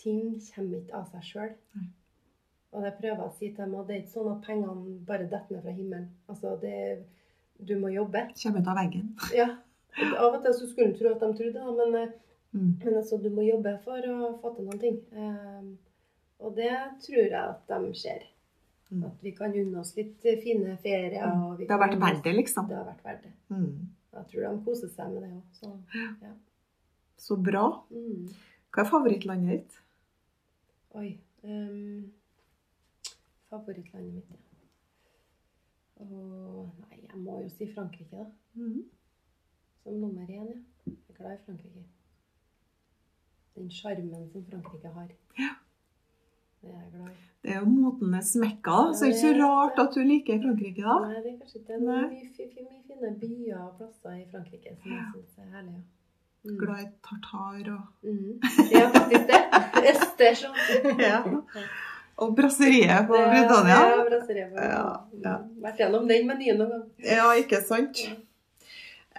ting kommer ikke av seg sjøl. Og det prøver jeg å si til dem. Og det er ikke sånn at pengene bare detter ned fra himmelen. Altså, det, du må jobbe. Kommer ut av veggen. *laughs* Ja. Av og til så skulle en tro at de trodde det, men, eh, Mm. men altså, du må jobbe for å få til noen ting. Um, og det tror jeg at de ser. Mm. At vi kan unne oss litt fine ferier. Og vi Det har vært verdt det, liksom. Det har vært verdt det. Mm. Jeg tror de koser seg med det òg. Så Så bra. mm. Hva er favorittlandet ditt? Oi. um, favorittlandet mitt, ja. Og, nei, jeg må jo si Frankrike, da. Mm. Som nummer én, ja. Jeg er glad i Frankrike. Den sjarmen som Frankrike har. Ja. Det er jeg glad i. Det er jo motenes mekka, da. så det er ikke så Ja, er rart at du liker Frankrike, da. Nei, det er kanskje ikke det. Men mye, fi- fi- mye fine byer og plasser i Frankrike som jeg syns er herlige. Ja. Mm. Glad i tartar og Mm. Ja, faktisk det. Østers *laughs* og Ja. Og brasseriet på Britannia. Ja, brasseriet på Ja, ja. Mm. Vært gjennom den menyen noen gang. Ja, ikke sant? Ja.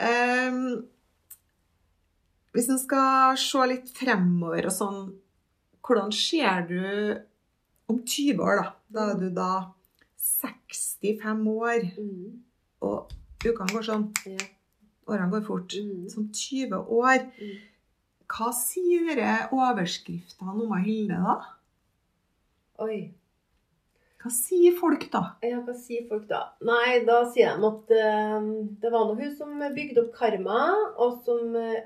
Ehm, hvis en skal se litt fremover og sånn, hvordan ser du om 20 år, da? Da er du da 65 år, Mm. og ukene går sånn, Ja. årene går fort. Mm. Som 20 år, Mm. hva sier dere overskriftene om Hilde, da? Oi. Hva sier folk, da? Ja, hva sier folk da? Nei, da sier de at uh, det var noe hun som bygde opp Karma, og,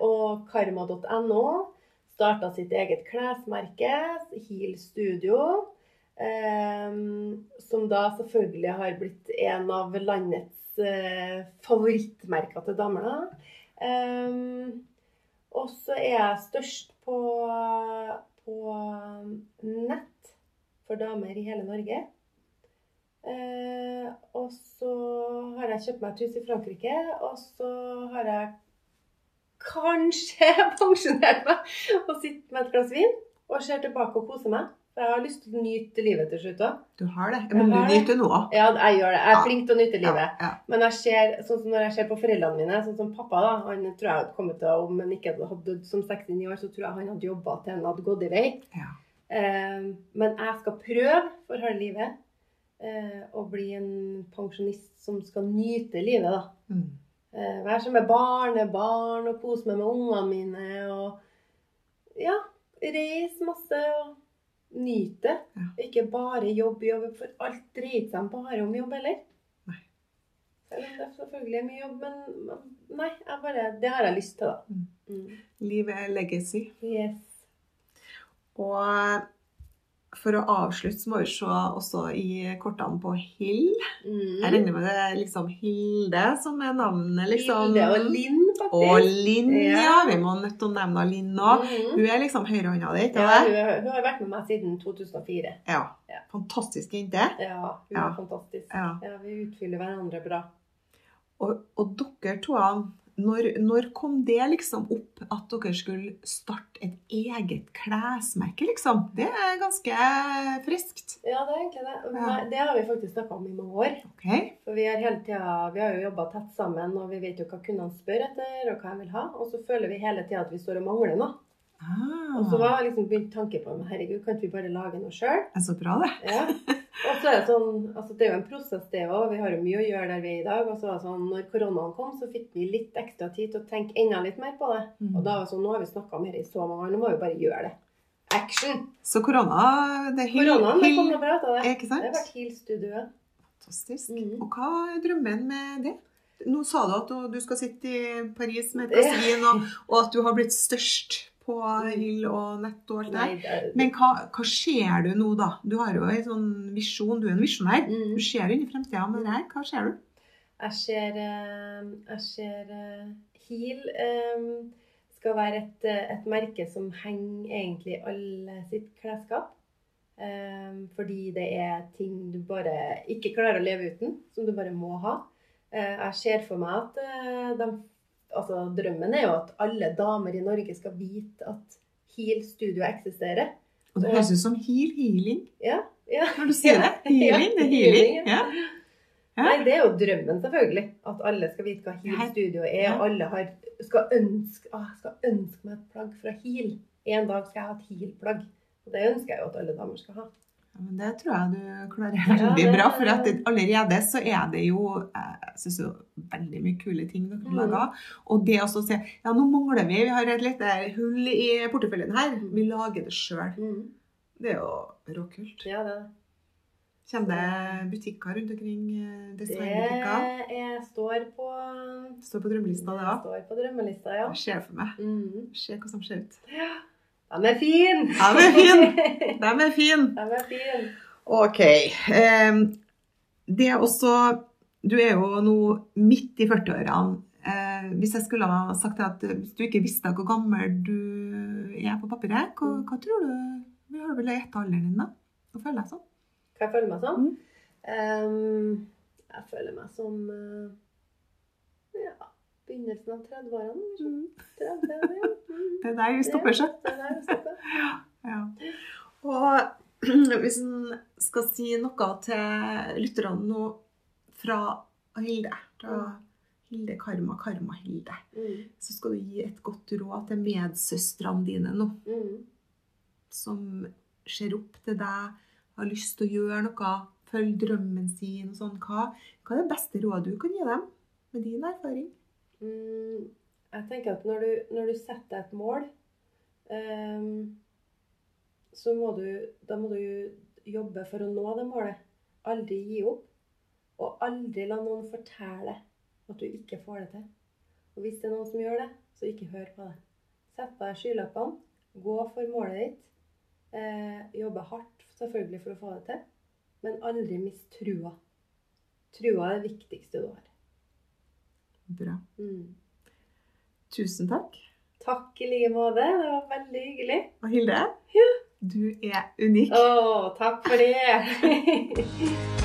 og karma.no starta sitt eget klesmerke, Heal Studio, som da selvfølgelig har blitt en av landets eh, favorittmerker til damer. da. Eh, og så er jeg størst på, på nett for damer i hele Norge. Eh, og så har jeg kjøpt meg et hus i Frankrike, og så har jeg kanskje *laughs* pensjonert meg og sitter med et glass vin og ser tilbake og koser meg. Jeg har lyst til å nyte livet til slutt òg. Du har det. Men du nyter nå òg. Ja, jeg gjør det. Jeg er Ja. flink til å nyte livet. Ja, ja. Men jeg ser, sånn som når jeg ser på foreldrene mine, sånn som pappa da, han tror jeg hadde kommet til, om han ikke hadde dødd som 69 år, så tror jeg han hadde jobba til han hadde gått i vei. Ja. Eh, men jeg skal prøve for harde livet eh, å bli en pensjonist som skal nyte livet, da. Mm. Eh, være som med barnebarn og kose meg med ungene mine og ja, reise masse og nyte. Ja. Ikke bare jobb, jobb, for alt dreier seg bare om jobb heller. Nei. Selv om det selvfølgelig er mye jobb, men nei, bare, det har jeg lyst til, da. Mm. Mm. Livet er legacy. Yes. Og for å avslutte så må vi se også i kortene på Hill. Mm. Jeg regner med det er liksom Hilde som er navnet, liksom. Hilde og Linn, faktisk. Og Linn, ja. Ja. Vi må nødt til å nevne Linn òg. Mm. Hun er liksom høyrehånda di, ikke Ja, det? hun, hun har vært med meg siden 2004. Ja. Ja. Fantastisk jente. Ja, hun Ja. er fantastisk. Ja. Ja, vi utfyller hverandre bra. Og, og dere to, når, når kom det liksom opp at dere skulle starte et eget klesmerke, liksom? Det er ganske friskt. Ja, det er egentlig det. Ja. Det har vi faktisk snakka om i mange år. Okay. For vi, har hele tida, vi har jo jobba tett sammen, og vi vet jo hva kundene spør etter, og hva de vil ha. Og så føler vi hele tida at vi står og mangler noe. Ah, Og så var liksom begynt tanke på herregud, kan ikke vi bare lage noe sjøl? så bra, det. Ja. *laughs* Og så er det sånn, altså det er jo en prosess det òg. Vi har jo mye å gjøre der vi er i dag. Og så var det sånn, når koronaen kom, så fikk vi litt ekstra tid til å tenke enda litt mer på det. Mm. Og da var det sånn, nå har vi snakka om dette i så mange år, nå må vi bare gjøre det. Action! Så korona det er Koronaen det kom noe bra ut av det. Ikke Det har vært Heal-studioet. Fantastisk. Mm. Og hva er drømmen med det? Nå sa du at du- du skal sitte i Paris med et glass vin, og, og at du har blitt størst på Hill og nett og alt det der. Men hva, hva ser du nå, da? Du har jo en sånn visjon, du er en visjonær. Mhm. Du ser inn i fremtida med det her. Hva ser du? Jeg ser, eh, jeg ser eh, Heal eh, skal være et, eh, et merke som henger egentlig i alle sitt klesskap. Eh, fordi det er ting du bare ikke klarer å leve uten, som du bare må ha. Eh, jeg ser for meg at eh, de, altså, drømmen er jo at alle damer i Norge skal vite at Heal Studio eksisterer. Og det høres ut som heal, healing Ja, ja. når du sier det. *laughs* Healing, det er healing, ja. Ja. Nei, det er jo drømmen, selvfølgelig. At alle skal vite hva Heal Studio er. Og alle har, skal, ønske, å, skal ønske meg et plagg fra Heal. En dag skal jeg ha et Heal-plagg. Og det ønsker jeg jo at alle damer skal ha. Ja, men det tror jeg du klarer veldig bra. For at det, allerede så er det jo Jeg synes jo veldig mye kule ting dere Mm. lager. Og det også å si ja, nå mangler vi, vi har et lite hull i porteføljen her. Vi lager det sjøl. Mm. Det er jo råkult. Ja, det er det. Kommer det butikker rundt omkring? eh, Det Designbutikker? er, står på Står på drømmelista, det òg. står på drømmelista, ja. Jeg ser for meg. Mm. Se hva som ser ut. De er fin! Den de er fin. *laughs* De er fin. De er fin. Ok. ehm, det er også Du er jo nå midt i 40-årene. Eh, hvis jeg skulle ha sagt at hvis du ikke visste hvor gammel du er på papiret, hva, hva tror du Vi har vel gjetta alderen din, da? Hva føler jeg sånn? Hva jeg føler meg som? Mm. Um, jeg føler meg som uh, ja, begynnelsen av 30-årene. Mm. 30, ja. Mm. Det er der vi stopper, ikke? Det vi stopper. Ja. Og *clears throat* hvis en skal si noe til lytterne nå fra Hilde, fra Hilde Karma, Karma Hilde, Mm. så skal du gi et godt råd til medsøstrene dine nå. Mm. som ser opp til deg, har lyst til å gjøre noe, følge drømmen sin og sånn, hva, hva er det beste rådet du kan gi dem med din erfaring? Mm. Jeg tenker at når du, når du setter et mål, um, så må du, da må du jobbe for å nå det målet. Aldri gi opp. Og aldri la noen fortelle at du ikke får det til. Og hvis det er noen som gjør det, så ikke hør på det. Sett på deg skylappene. Gå for målet ditt. Eh, jobbe hardt selvfølgelig for å få det til. Men aldri mist trua. Trua er det viktigste du har. Bra. Mm. Tusen takk. Takk i like måte. Det var veldig hyggelig. Og Hilde, du er unik. Å, takk for det. *laughs*